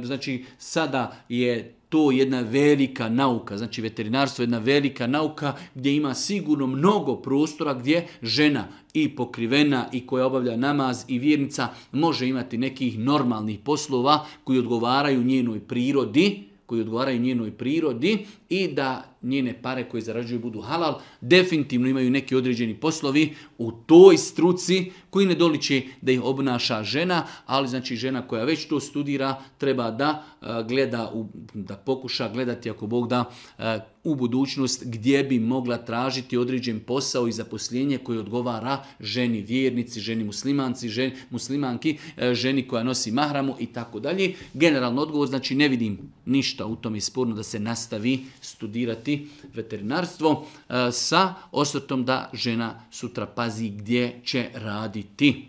znači, sada je to je jedna velika nauka, znači veterinarstvo je jedna velika nauka gdje ima sigurno mnogo prostora gdje žena i pokrivena i koja obavlja namaz i vjernica može imati nekih normalnih poslova koji odgovaraju njenoj prirodi, koji odgovaraju njenoj prirodi i da njene pare koje zarađuju budu halal, definitivno imaju neki određeni poslovi u toj struci koji ne doliči da ih obnaša žena, ali znači žena koja već to studira treba da e, gleda, da pokuša gledati ako Bog da e, u budućnost gdje bi mogla tražiti određen posao i zaposljenje koje odgovara ženi vjernici, ženi muslimanci, ženi, muslimanki, e, ženi koja nosi mahramu i tako dalje. Generalno odgovor znači ne vidim ništa u tome sporno da se nastavi studirati veterinarstvo e, sa osvrtom da žena sutra pazi gdje će raditi.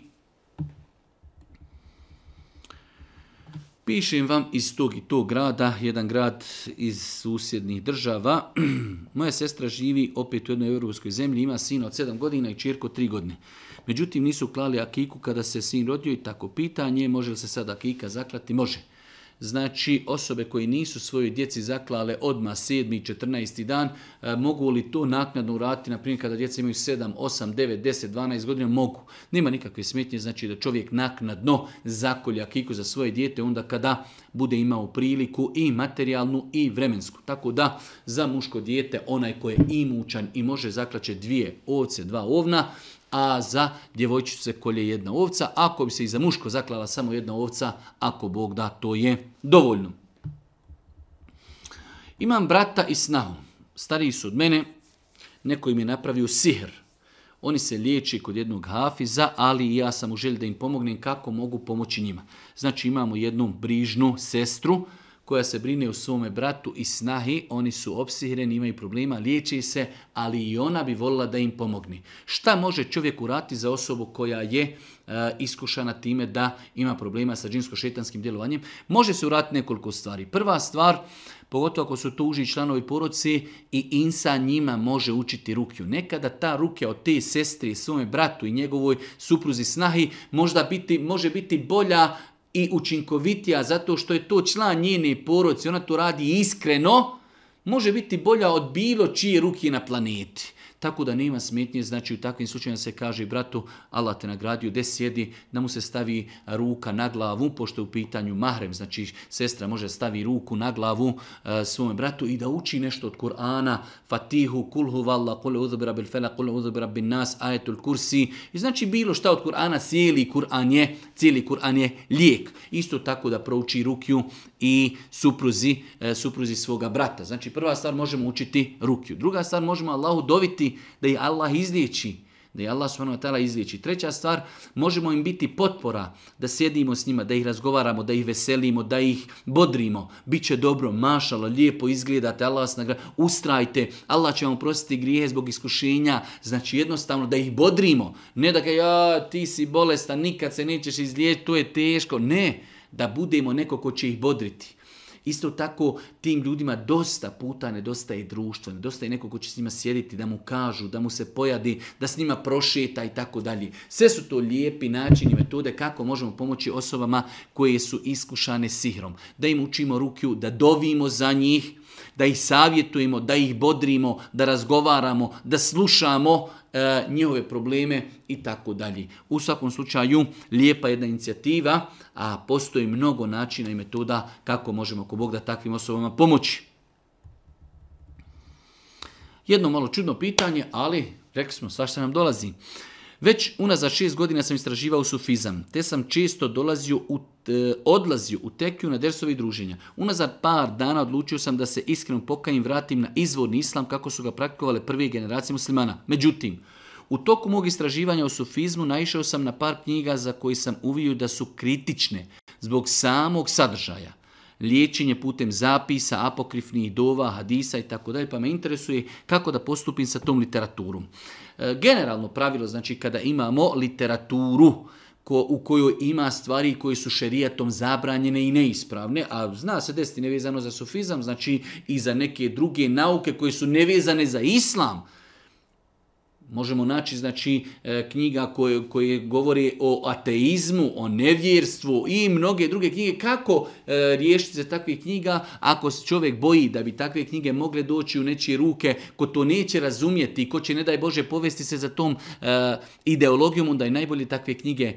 Pišem vam iz tog i tog grada, jedan grad iz susjednih država. Moja sestra živi opet u jednoj europskoj zemlji, ima sina od 7 godina i čirko 3 godine. Međutim, nisu klali akiku kada se sin rodio i tako pitanje, može li se sada akika zaklati? Može znači osobe koje nisu svojoj djeci zaklale odmah 7. i 14. dan, e, mogu li to naknadno urati? na primjer kada djeca imaju 7, 8, 9, 10, 12 godina, mogu. Nema nikakve smetnje, znači da čovjek naknadno zakolja kiku za svoje dijete onda kada bude imao priliku i materijalnu i vremensku. Tako da za muško dijete onaj koji je imućan i može zaklaće dvije ovce, dva ovna, a za djevojčicu kolje jedna ovca. Ako bi se i za muško zaklala samo jedna ovca, ako Bog da, to je dovoljno. Imam brata i snahu, stariji su od mene, neko im je napravio sihr. Oni se liječi kod jednog hafiza, ali ja sam u želji da im pomognem kako mogu pomoći njima. Znači imamo jednu brižnu sestru, koja se brine o svome bratu i snahi, oni su opsihreni, imaju problema, liječi se, ali i ona bi volila da im pomogni. Šta može čovjek urati za osobu koja je e, iskušana time da ima problema sa džinsko-šetanskim djelovanjem? Može se urati nekoliko stvari. Prva stvar, pogotovo ako su to uži članovi poroci i insa njima može učiti rukju. Nekada ta ruke od te sestri, svome bratu i njegovoj supruzi snahi možda biti, može biti bolja i učinkovitija zato što je to član njene poroci, ona to radi iskreno, može biti bolja od bilo čije ruke na planeti. Tako da nema smetnje, znači u takvim slučajima se kaže bratu Allah te nagradio, gdje sjedi, da mu se stavi ruka na glavu, pošto je u pitanju mahrem, znači sestra može stavi ruku na glavu e, svome bratu i da uči nešto od Kur'ana, Fatihu, Kulhu, Valla, Kule bil fela, Kule uzabira bin nas, Ajetul Kursi, i znači bilo šta od Kur'ana, cijeli Kur'an je, cijeli Kur'an je lijek. Isto tako da prouči rukju i supruzi, e, supruzi svoga brata. Znači prva stvar možemo učiti rukju. Druga stvar možemo Allahu doviti da ih Allah izliječi. Da je Allah subhanahu izliječi. Treća stvar, možemo im biti potpora, da sjedimo s njima, da ih razgovaramo, da ih veselimo, da ih bodrimo. Biće dobro, mašalo, lijepo izgledate, Allah vas nagra... ustrajte, Allah će vam prostiti grijehe zbog iskušenja. Znači jednostavno da ih bodrimo. Ne da ja, ti si bolestan, nikad se nećeš izliječiti, to je teško. Ne, da budemo neko ko će ih bodriti Isto tako tim ljudima dosta puta nedostaje društvo, nedostaje neko ko će s njima sjediti, da mu kažu, da mu se pojadi, da s njima prošeta i tako dalje. Sve su to lijepi načini, metode kako možemo pomoći osobama koje su iskušane sihrom. Da im učimo rukju, da dovimo za njih, da ih savjetujemo, da ih bodrimo, da razgovaramo, da slušamo e, njihove probleme i tako dalje. U svakom slučaju lijepa jedna inicijativa, a postoji mnogo načina i metoda kako možemo ako Bog da takvim osobama pomoći. Jedno malo čudno pitanje, ali rekli smo svašta nam dolazi. Već unazad šest godina sam istraživao sufizam, te sam često dolazio u, e, odlazio u tekiju na dersovi druženja. Unazad par dana odlučio sam da se iskreno pokajim vratim na izvorni islam kako su ga praktikovale prve generacije muslimana. Međutim, u toku mog istraživanja o sufizmu naišao sam na par knjiga za koji sam uvio da su kritične zbog samog sadržaja liječenje putem zapisa, apokrifnih dova, hadisa i tako dalje, pa me interesuje kako da postupim sa tom literaturom. E, generalno pravilo, znači kada imamo literaturu ko, u kojoj ima stvari koje su šerijatom zabranjene i neispravne, a zna se desiti nevezano za sufizam, znači i za neke druge nauke koje su nevezane za islam, Možemo naći znači e, knjiga koje, govori o ateizmu, o nevjerstvu i mnoge druge knjige. Kako e, riješiti se takvih knjiga ako se čovjek boji da bi takve knjige mogle doći u nečije ruke, ko to neće razumjeti, ko će ne daj Bože povesti se za tom e, ideologijom, onda je najbolje takve knjige,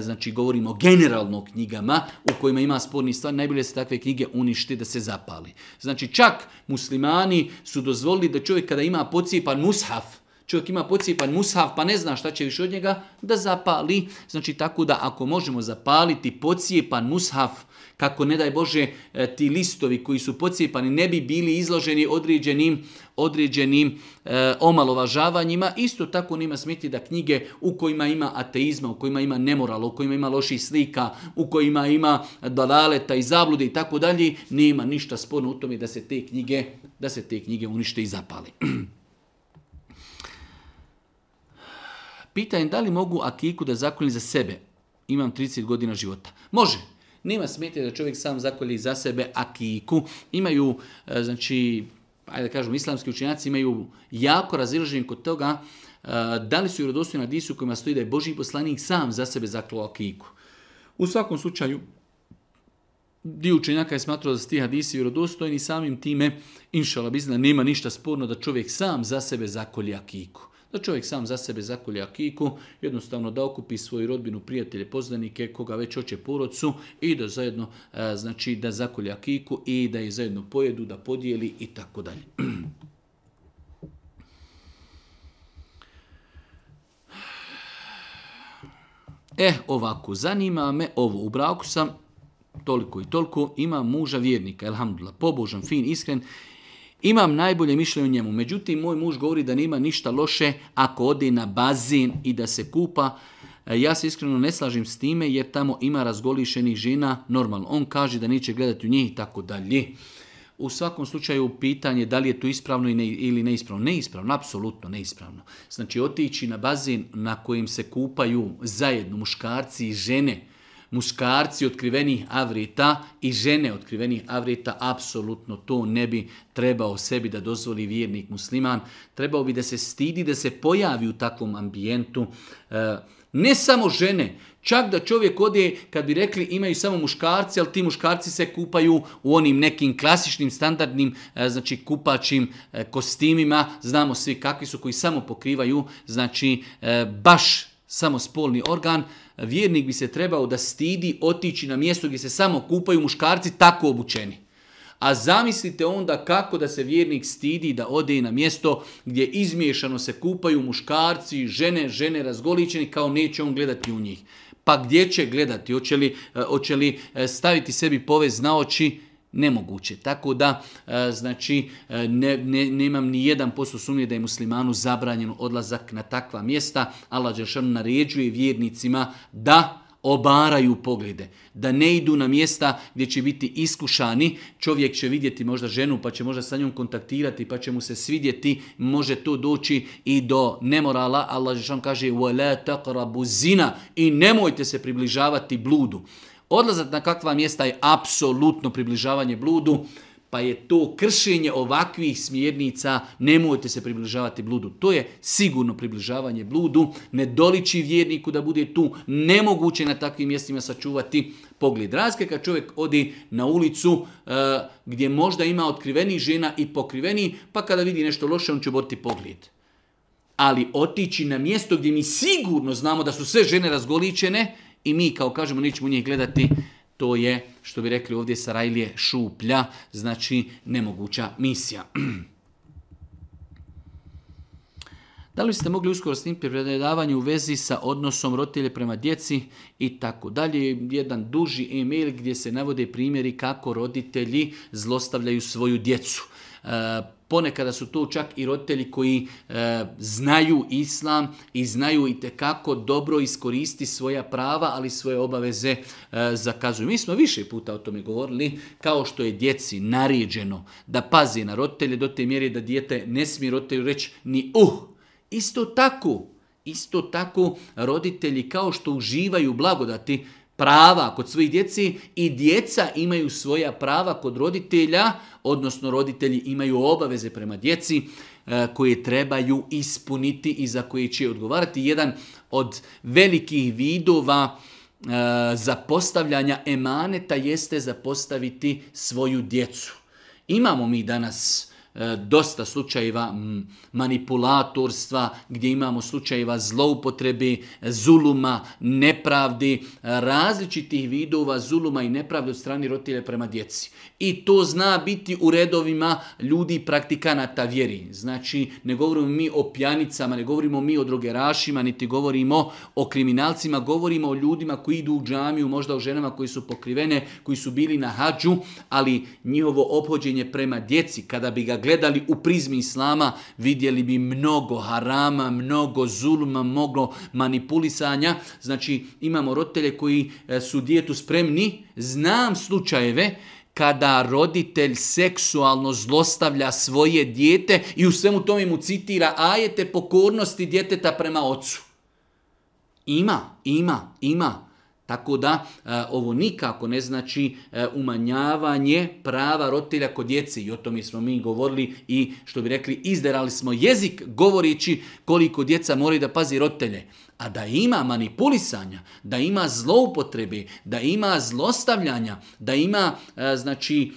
znači govorimo generalno knjigama u kojima ima sporni stvar, najbolje se takve knjige uništi da se zapali. Znači čak muslimani su dozvolili da čovjek kada ima pocijepan mushaf, čovjek ima pocijepan mushaf pa ne zna šta će više od njega, da zapali. Znači tako da ako možemo zapaliti pocijepan mushaf, kako ne daj Bože e, ti listovi koji su pocijepani ne bi bili izloženi određenim, određenim e, omalovažavanjima, isto tako nema smjeti da knjige u kojima ima ateizma, u kojima ima nemoral, u kojima ima loših slika, u kojima ima dalaleta i zablude i tako dalje, nema ništa sporno u tome da se te knjige, da se te knjige unište i zapali. pitanje da li mogu akiku da zakolji za sebe. Imam 30 godina života. Može. Nema smetje da čovjek sam zakolji za sebe akiku. Imaju, e, znači, ajde da kažem, islamski učinjaci imaju jako razilaženje kod toga e, da li su vjerodostojni na Disu kojima stoji da je Boži poslanik sam za sebe zaklo akiku. U svakom slučaju, dio učenjaka je smatrao da su ti hadisi vjerodostojni samim time, inšala da nema ništa sporno da čovjek sam za sebe zakoli akiku da čovjek sam za sebe zakolja kiku, jednostavno da okupi svoju rodbinu, prijatelje, poznanike, koga već hoće porodcu i da zajedno, znači da zakolja kiku i da je zajedno pojedu, da podijeli i tako dalje. E, ovako, zanima me ovo, u braku sam toliko i toliko, ima muža vjernika, elhamdulillah, pobožan, fin, iskren imam najbolje mišljenje o njemu, međutim moj muž govori da nema ništa loše ako ode na bazin i da se kupa. E, ja se iskreno ne slažem s time jer tamo ima razgolišenih žena, normalno. On kaže da neće gledati u njih i tako dalje. U svakom slučaju pitanje da li je to ispravno ili neispravno. Neispravno, apsolutno neispravno. Znači otići na bazin na kojem se kupaju zajedno muškarci i žene, muškarci otkrivenih avrita i žene otkrivenih avrita, apsolutno to ne bi trebao sebi da dozvoli vjernik musliman. Trebao bi da se stidi, da se pojavi u takvom ambijentu. E, ne samo žene, čak da čovjek ode, kad bi rekli imaju samo muškarci, ali ti muškarci se kupaju u onim nekim klasičnim, standardnim, e, znači kupačim e, kostimima, znamo svi kakvi su, koji samo pokrivaju, znači baš samo spolni organ, vjernik bi se trebao da stidi otići na mjesto gdje se samo kupaju muškarci tako obučeni. A zamislite onda kako da se vjernik stidi da ode na mjesto gdje izmiješano se kupaju muškarci, žene, žene razgoličeni kao neće on gledati u njih. Pa gdje će gledati? Hoće li, eh, hoće li eh, staviti sebi povez na oči? Nemoguće. Tako da, e, znači, e, ne, nemam ni jedan posto sumnje da je muslimanu zabranjen odlazak na takva mjesta. Allah Đeršan naređuje vjernicima da obaraju poglede, da ne idu na mjesta gdje će biti iskušani, čovjek će vidjeti možda ženu pa će možda sa njom kontaktirati pa će mu se svidjeti, može to doći i do nemorala. Allah Žešan kaže وَلَا تَقْرَبُ i nemojte se približavati bludu. Odlazak na kakva mjesta je apsolutno približavanje bludu, pa je to kršenje ovakvih smjernica, nemojte se približavati bludu. To je sigurno približavanje bludu, ne doliči vjerniku da bude tu, nemoguće na takvim mjestima sačuvati pogled razke. Kad čovjek odi na ulicu e, gdje možda ima otkrivenih žena i pokriveni pa kada vidi nešto loše, on će boriti pogled. Ali otići na mjesto gdje mi sigurno znamo da su sve žene razgoličene, i mi kao kažemo nećemo u njih gledati, to je, što bi rekli ovdje Sarajlije, šuplja, znači nemoguća misija. Da li ste mogli uskoro snimiti predavanje u vezi sa odnosom roditelje prema djeci i tako dalje? Jedan duži e-mail gdje se navode primjeri kako roditelji zlostavljaju svoju djecu. E, ponekada su to čak i roditelji koji e, znaju islam i znaju i kako dobro iskoristi svoja prava, ali svoje obaveze e, zakazuju. Mi smo više puta o tome govorili, kao što je djeci naređeno da pazi na roditelje do te mjere da dijete ne smije roditelju reći ni uh. Isto tako, isto tako roditelji kao što uživaju blagodati, prava kod svojih djeci i djeca imaju svoja prava kod roditelja, odnosno roditelji imaju obaveze prema djeci e, koje trebaju ispuniti i za koje će odgovarati. Jedan od velikih vidova e, zapostavljanja emaneta jeste zapostaviti svoju djecu. Imamo mi danas E, dosta slučajeva manipulatorstva, gdje imamo slučajeva zloupotrebi, zuluma, nepravdi, različitih vidova zuluma i nepravde od strane roditelja prema djeci. I to zna biti u redovima ljudi praktikanata vjeri. Znači, ne govorimo mi o pjanicama, ne govorimo mi o drogerašima, niti govorimo o kriminalcima, govorimo o ljudima koji idu u džamiju, možda o ženama koji su pokrivene, koji su bili na hađu, ali njihovo obhođenje prema djeci, kada bi ga gledali u prizmi islama, vidjeli bi mnogo harama, mnogo zulma, mnogo manipulisanja. Znači, imamo roditelje koji e, su djetu spremni. Znam slučajeve kada roditelj seksualno zlostavlja svoje dijete i u svemu tome mu citira ajete pokornosti djeteta prema ocu. Ima, ima, ima. Tako da e, ovo nikako ne znači e, umanjavanje prava roditelja kod djeci i o tome smo mi govorili i što bi rekli izderali smo jezik govoreći koliko djeca moraju da pazi roditelje. A da ima manipulisanja, da ima zloupotrebe, da ima zlostavljanja, da ima e, znači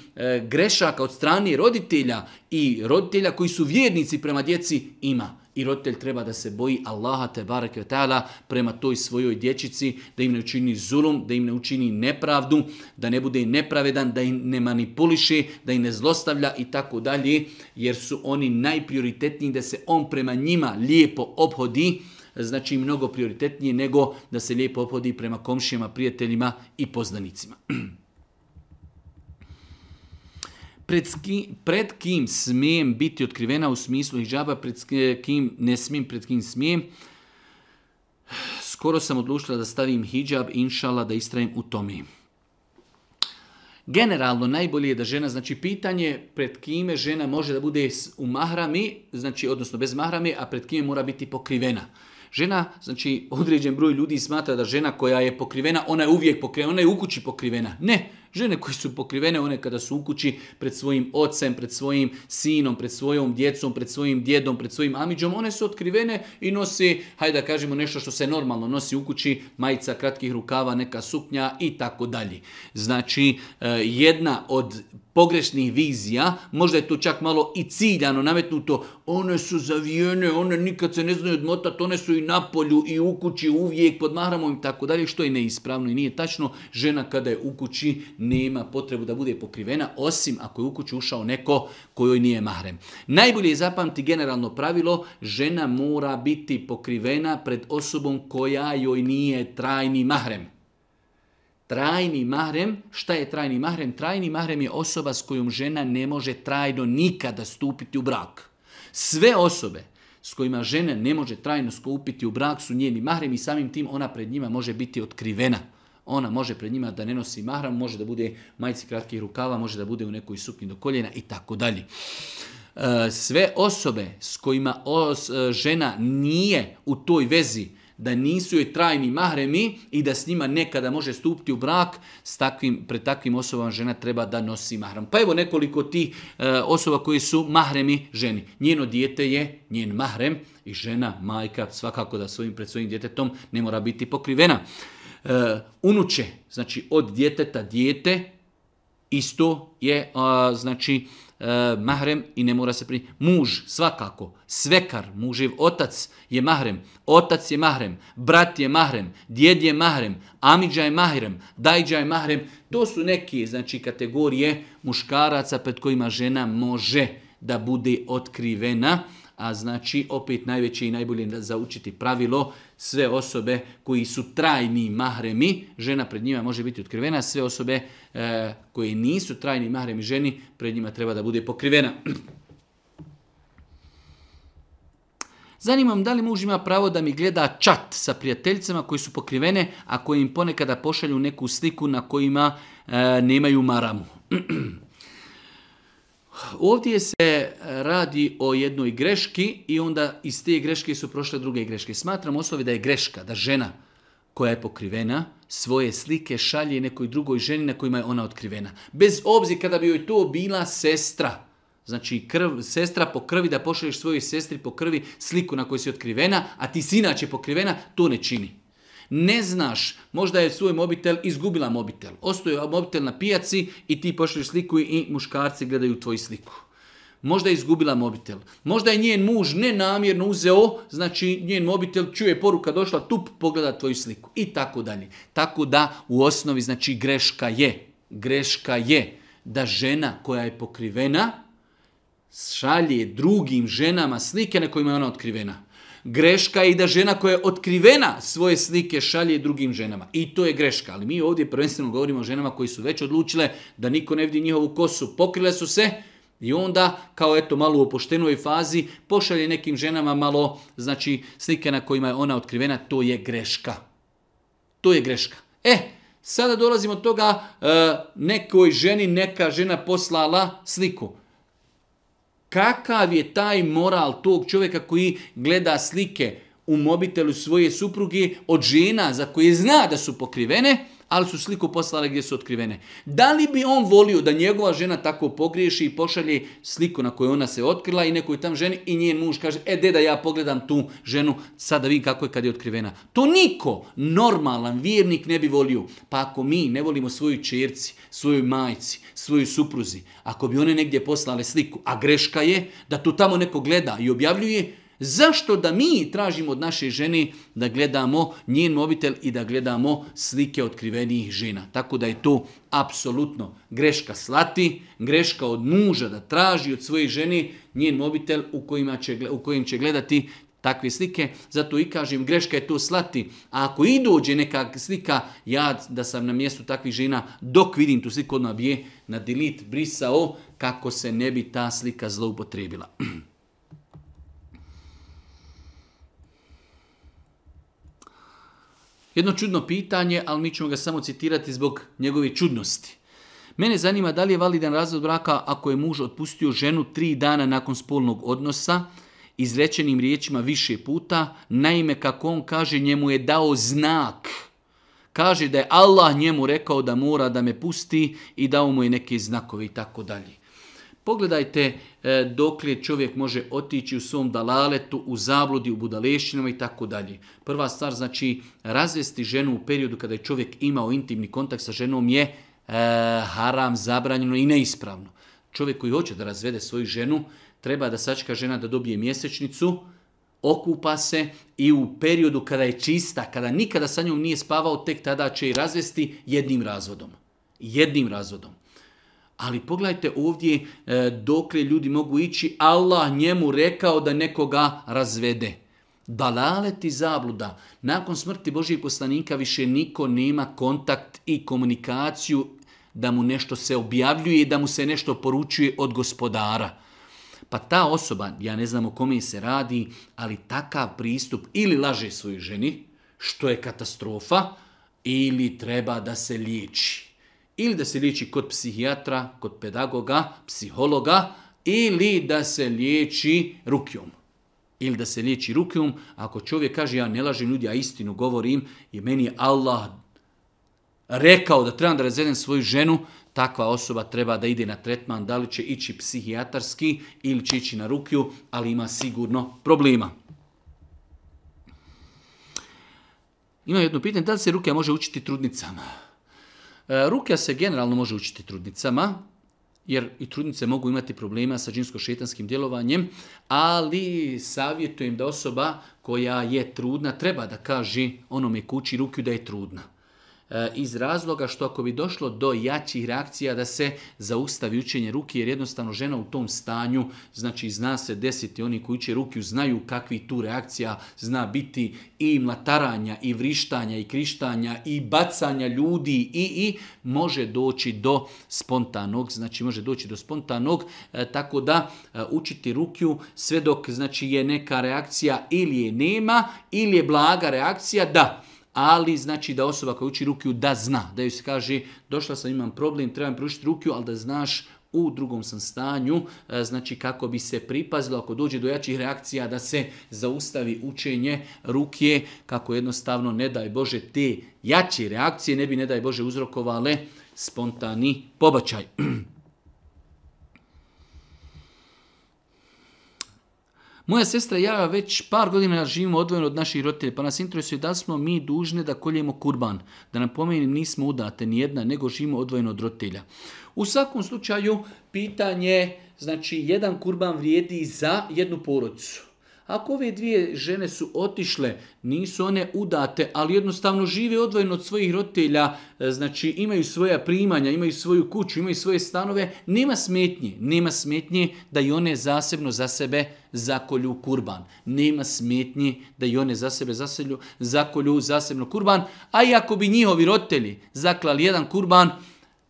grešaka od strane roditelja i roditelja koji su vjernici prema djeci ima. I roditelj treba da se boji Allaha te barake prema toj svojoj dječici, da im ne učini zulum, da im ne učini nepravdu, da ne bude nepravedan, da im ne manipuliše, da im ne zlostavlja i tako dalje, jer su oni najprioritetniji da se on prema njima lijepo obhodi, znači mnogo prioritetnije nego da se lijepo obhodi prema komšijama, prijateljima i poznanicima. pred, pred kim smijem biti otkrivena u smislu hijaba, pred kim ne smijem, pred kim smijem. Skoro sam odlučila da stavim hijab, inšala, da istrajem u tome. Generalno najbolje je da žena, znači pitanje pred kime žena može da bude u mahrami, znači odnosno bez mahrami, a pred kime mora biti pokrivena. Žena, znači određen broj ljudi smatra da žena koja je pokrivena, ona je uvijek pokrivena, ona je u kući pokrivena. Ne, Žene koje su pokrivene, one kada su u kući pred svojim ocem, pred svojim sinom, pred svojom djecom, pred svojim djedom, pred svojim amiđom, one su otkrivene i nosi, hajde da kažemo nešto što se normalno nosi u kući, majica kratkih rukava, neka suknja i tako dalje. Znači, e, jedna od pogrešnih vizija, možda je to čak malo i ciljano nametnuto one su zavijene, one nikad se ne znaju odmotati, one su i na polju i u kući uvijek pod mahramom i tako dalje, što je neispravno i nije tačno. Žena kada je u kući nema potrebu da bude pokrivena, osim ako je u kući ušao neko kojoj nije mahrem. Najbolje je zapamti generalno pravilo, žena mora biti pokrivena pred osobom koja joj nije trajni mahrem. Trajni mahrem, šta je trajni mahrem? Trajni mahrem je osoba s kojom žena ne može trajno nikada stupiti u brak. Sve osobe s kojima žena ne može trajno skupiti u brak su njeni mahrem i samim tim ona pred njima može biti otkrivena. Ona može pred njima da ne nosi mahram, može da bude majci kratkih rukava, može da bude u nekoj suknji do koljena i tako dalje. E, sve osobe s kojima e, žena nije u toj vezi da nisu joj trajni mahremi i da s njima nekada može stupiti u brak, s takvim, pred takvim osobama žena treba da nosi mahram. Pa evo nekoliko tih e, osoba koji su mahremi ženi. Njeno dijete je njen mahrem i žena, majka, svakako da svojim, pred svojim djetetom ne mora biti pokrivena. E, unuče, znači od djeteta dijete, isto je znači E, mahrem i ne mora se pri... Muž, svakako, svekar, mužev otac je mahrem, otac je mahrem, brat je mahrem, djed je mahrem, amidža je mahrem, dajđa je mahrem. To su neke znači, kategorije muškaraca pred kojima žena može da bude otkrivena a znači opet najveće i najbolje za učiti pravilo, sve osobe koji su trajni mahremi, žena pred njima može biti otkrivena, sve osobe e, koje nisu trajni mahremi ženi, pred njima treba da bude pokrivena. Zanimam da li muž ima pravo da mi gleda čat sa prijateljicama koji su pokrivene, a koji im ponekada pošalju neku sliku na kojima e, nemaju maramu. Ovdje se e, radi o jednoj greški i onda iz te greške su prošle druge greške. Smatram osobi da je greška, da žena koja je pokrivena, svoje slike šalje nekoj drugoj ženi na kojima je ona otkrivena. Bez obzira kada bi joj to bila sestra. Znači, krv, sestra po krvi, da pošalješ svojoj sestri po krvi sliku na kojoj si otkrivena, a ti si inače pokrivena, to ne čini. Ne znaš, možda je svoj mobitel izgubila mobitel. Ostoji mobitel na pijaci i ti pošliš sliku i muškarci gledaju tvoju sliku. Možda je izgubila mobitel. Možda je njen muž nenamjerno uzeo, znači njen mobitel čuje poruka došla, tup, pogleda tvoju sliku i tako dalje. Tako da u osnovi znači greška je, greška je da žena koja je pokrivena šalje drugim ženama slike na kojima je ona otkrivena. Greška je i da žena koja je otkrivena svoje slike šalje drugim ženama. I to je greška. Ali mi ovdje prvenstveno govorimo o ženama koji su već odlučile da niko ne vidi njihovu kosu. Pokrile su se, i onda, kao eto, malo u opoštenoj fazi, pošalje nekim ženama malo, znači, slike na kojima je ona otkrivena, to je greška. To je greška. E, sada dolazimo do toga, e, nekoj ženi neka žena poslala sliku. Kakav je taj moral tog čovjeka koji gleda slike u mobitelu svoje supruge od žena za koje zna da su pokrivene, ali su sliku poslale gdje su otkrivene. Da li bi on volio da njegova žena tako pogriješi i pošalje sliku na kojoj ona se otkrila i nekoj tam ženi i njen muž kaže, e deda ja pogledam tu ženu, sada vidim kako je kad je otkrivena. To niko normalan vjernik ne bi volio. Pa ako mi ne volimo svoju čerci, svojoj majci, svojoj supruzi, ako bi one negdje poslale sliku, a greška je da tu tamo neko gleda i objavljuje, Zašto da mi tražimo od naše žene da gledamo njen mobitel i da gledamo slike otkrivenih žena? Tako da je to apsolutno greška slati, greška od muža da traži od svoje žene njen mobitel u, kojima će, u kojim će gledati takve slike, zato i kažem greška je to slati, a ako i dođe neka slika, ja da sam na mjestu takvih žena, dok vidim tu sliku odmah bije je na delete brisao kako se ne bi ta slika zloupotrebila. Jedno čudno pitanje, ali mi ćemo ga samo citirati zbog njegove čudnosti. Mene zanima da li je validan razvod braka ako je muž otpustio ženu tri dana nakon spolnog odnosa, izrečenim riječima više puta, naime kako on kaže njemu je dao znak. Kaže da je Allah njemu rekao da mora da me pusti i dao mu je neke znakovi i tako dalje. Pogledajte e, dokle čovjek može otići u svom dalaletu, u zabludi, u budalešinama i tako dalje. Prva stvar znači razvesti ženu u periodu kada je čovjek imao intimni kontakt sa ženom je e, haram, zabranjeno i neispravno. Čovjek koji hoće da razvede svoju ženu treba da sačka žena da dobije mjesečnicu, okupa se i u periodu kada je čista, kada nikada sa njom nije spavao, tek tada će i razvesti jednim razvodom. Jednim razvodom. Ali pogledajte ovdje e, dokle ljudi mogu ići, Allah njemu rekao da nekoga razvede. Balalet i zabluda. Nakon smrti Božijeg poslanika više niko nema kontakt i komunikaciju da mu nešto se objavljuje i da mu se nešto poručuje od gospodara. Pa ta osoba, ja ne znam o kome se radi, ali takav pristup ili laže svojoj ženi, što je katastrofa, ili treba da se liječi ili da se liječi kod psihijatra, kod pedagoga, psihologa, ili da se liječi rukijom. Ili da se liječi rukijom, ako čovjek kaže ja ne lažem ljudi, ja istinu govorim, i meni je Allah rekao da trebam da razvedem svoju ženu, takva osoba treba da ide na tretman, da li će ići psihijatarski ili će ići na rukiju, ali ima sigurno problema. Ima jedno pitanje, da li se rukija može učiti trudnicama? E, Rukja se generalno može učiti trudnicama, jer i trudnice mogu imati problema sa džinsko-šetanskim djelovanjem, ali savjetujem da osoba koja je trudna treba da kaže onome kući rukju da je trudna. E, iz razloga što ako bi došlo do jačih reakcija da se zaustavi učenje ruke jer jednostavno žena u tom stanju znači zna se desiti oni koji uče ruku znaju kakvi tu reakcija zna biti i mlataranja i vrištanja i krištanja i bacanja ljudi i i može doći do spontanog znači može doći do spontanog e, tako da e, učiti rukju sve dok znači je neka reakcija ili je nema ili je blaga reakcija da ali znači da osoba koja uči rukiju da zna, da ju se kaže došla sam, imam problem, trebam pružiti rukiju, ali da znaš u drugom sam stanju, e, znači kako bi se pripazilo ako dođe do jačih reakcija da se zaustavi učenje rukije, kako jednostavno ne daj Bože te jače reakcije ne bi ne daj Bože uzrokovale spontani pobačaj. Moja sestra i ja već par godina živimo odvojeno od naših roditelja, pa nas interesuje da smo mi dužne da koljemo kurban. Da napomenem, nismo udate jedna nego živimo odvojeno od roditelja. U svakom slučaju, pitanje, znači, jedan kurban vrijedi za jednu porodicu. Ako ove dvije žene su otišle, nisu one udate, ali jednostavno žive odvojeno od svojih roditelja, e, znači imaju svoja primanja, imaju svoju kuću, imaju svoje stanove, nema smetnje, nema smetnje da i one zasebno za sebe zakolju kurban. Nema smetnje da i one za sebe zaselju, zakolju zasebno kurban, a i ako bi njihovi roditelji zaklali jedan kurban,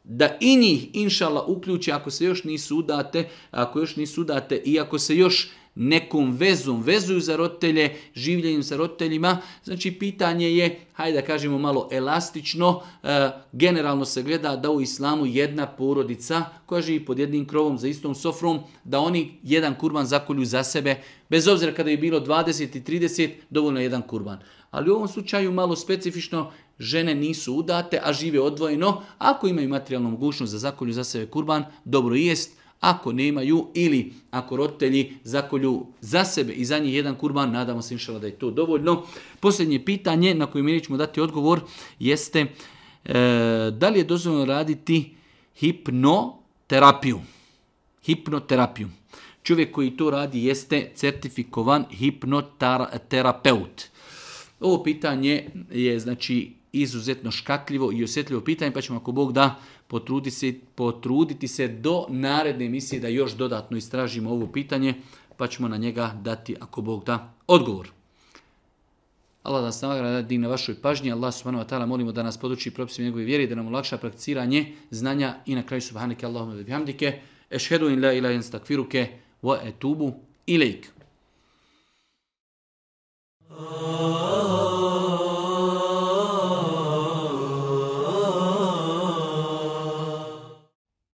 da i njih inšala uključi ako se još nisu udate, ako još nisu udate i ako se još nekom vezom, vezuju za roditelje, življenjem sa roditeljima. Znači pitanje je, hajde da kažemo malo elastično, e, generalno se gleda da u islamu jedna porodica koja živi pod jednim krovom za istom sofrom, da oni jedan kurban zakolju za sebe, bez obzira kada je bilo 20 i 30, dovoljno je jedan kurban. Ali u ovom slučaju malo specifično, žene nisu udate, a žive odvojeno. Ako imaju materijalnu mogućnost da zakolju za sebe kurban, dobro jest, ako nemaju ili ako roditelji zakolju za sebe i za njih jedan kurban, nadamo se inšala da je to dovoljno. Posljednje pitanje na koje mi ćemo dati odgovor jeste e, da li je dozvoljeno raditi hipnoterapiju. Hipnoterapiju. Čovjek koji to radi jeste certifikovan hipnoterapeut. Ovo pitanje je znači izuzetno škakljivo i osjetljivo pitanje, pa ćemo ako Bog da potruditi se, potruditi se do naredne emisije da još dodatno istražimo ovo pitanje, pa ćemo na njega dati, ako Bog da, odgovor. Allah nas nagradi na vašoj pažnji. Allah subhanahu wa ta'ala molimo da nas poduči propisima njegove vjere da nam olakša prakticiranje znanja i na kraju subhanike Allahumma wa bihamdike. Ešhedu in la ilaha stakfiruke wa etubu ilaik.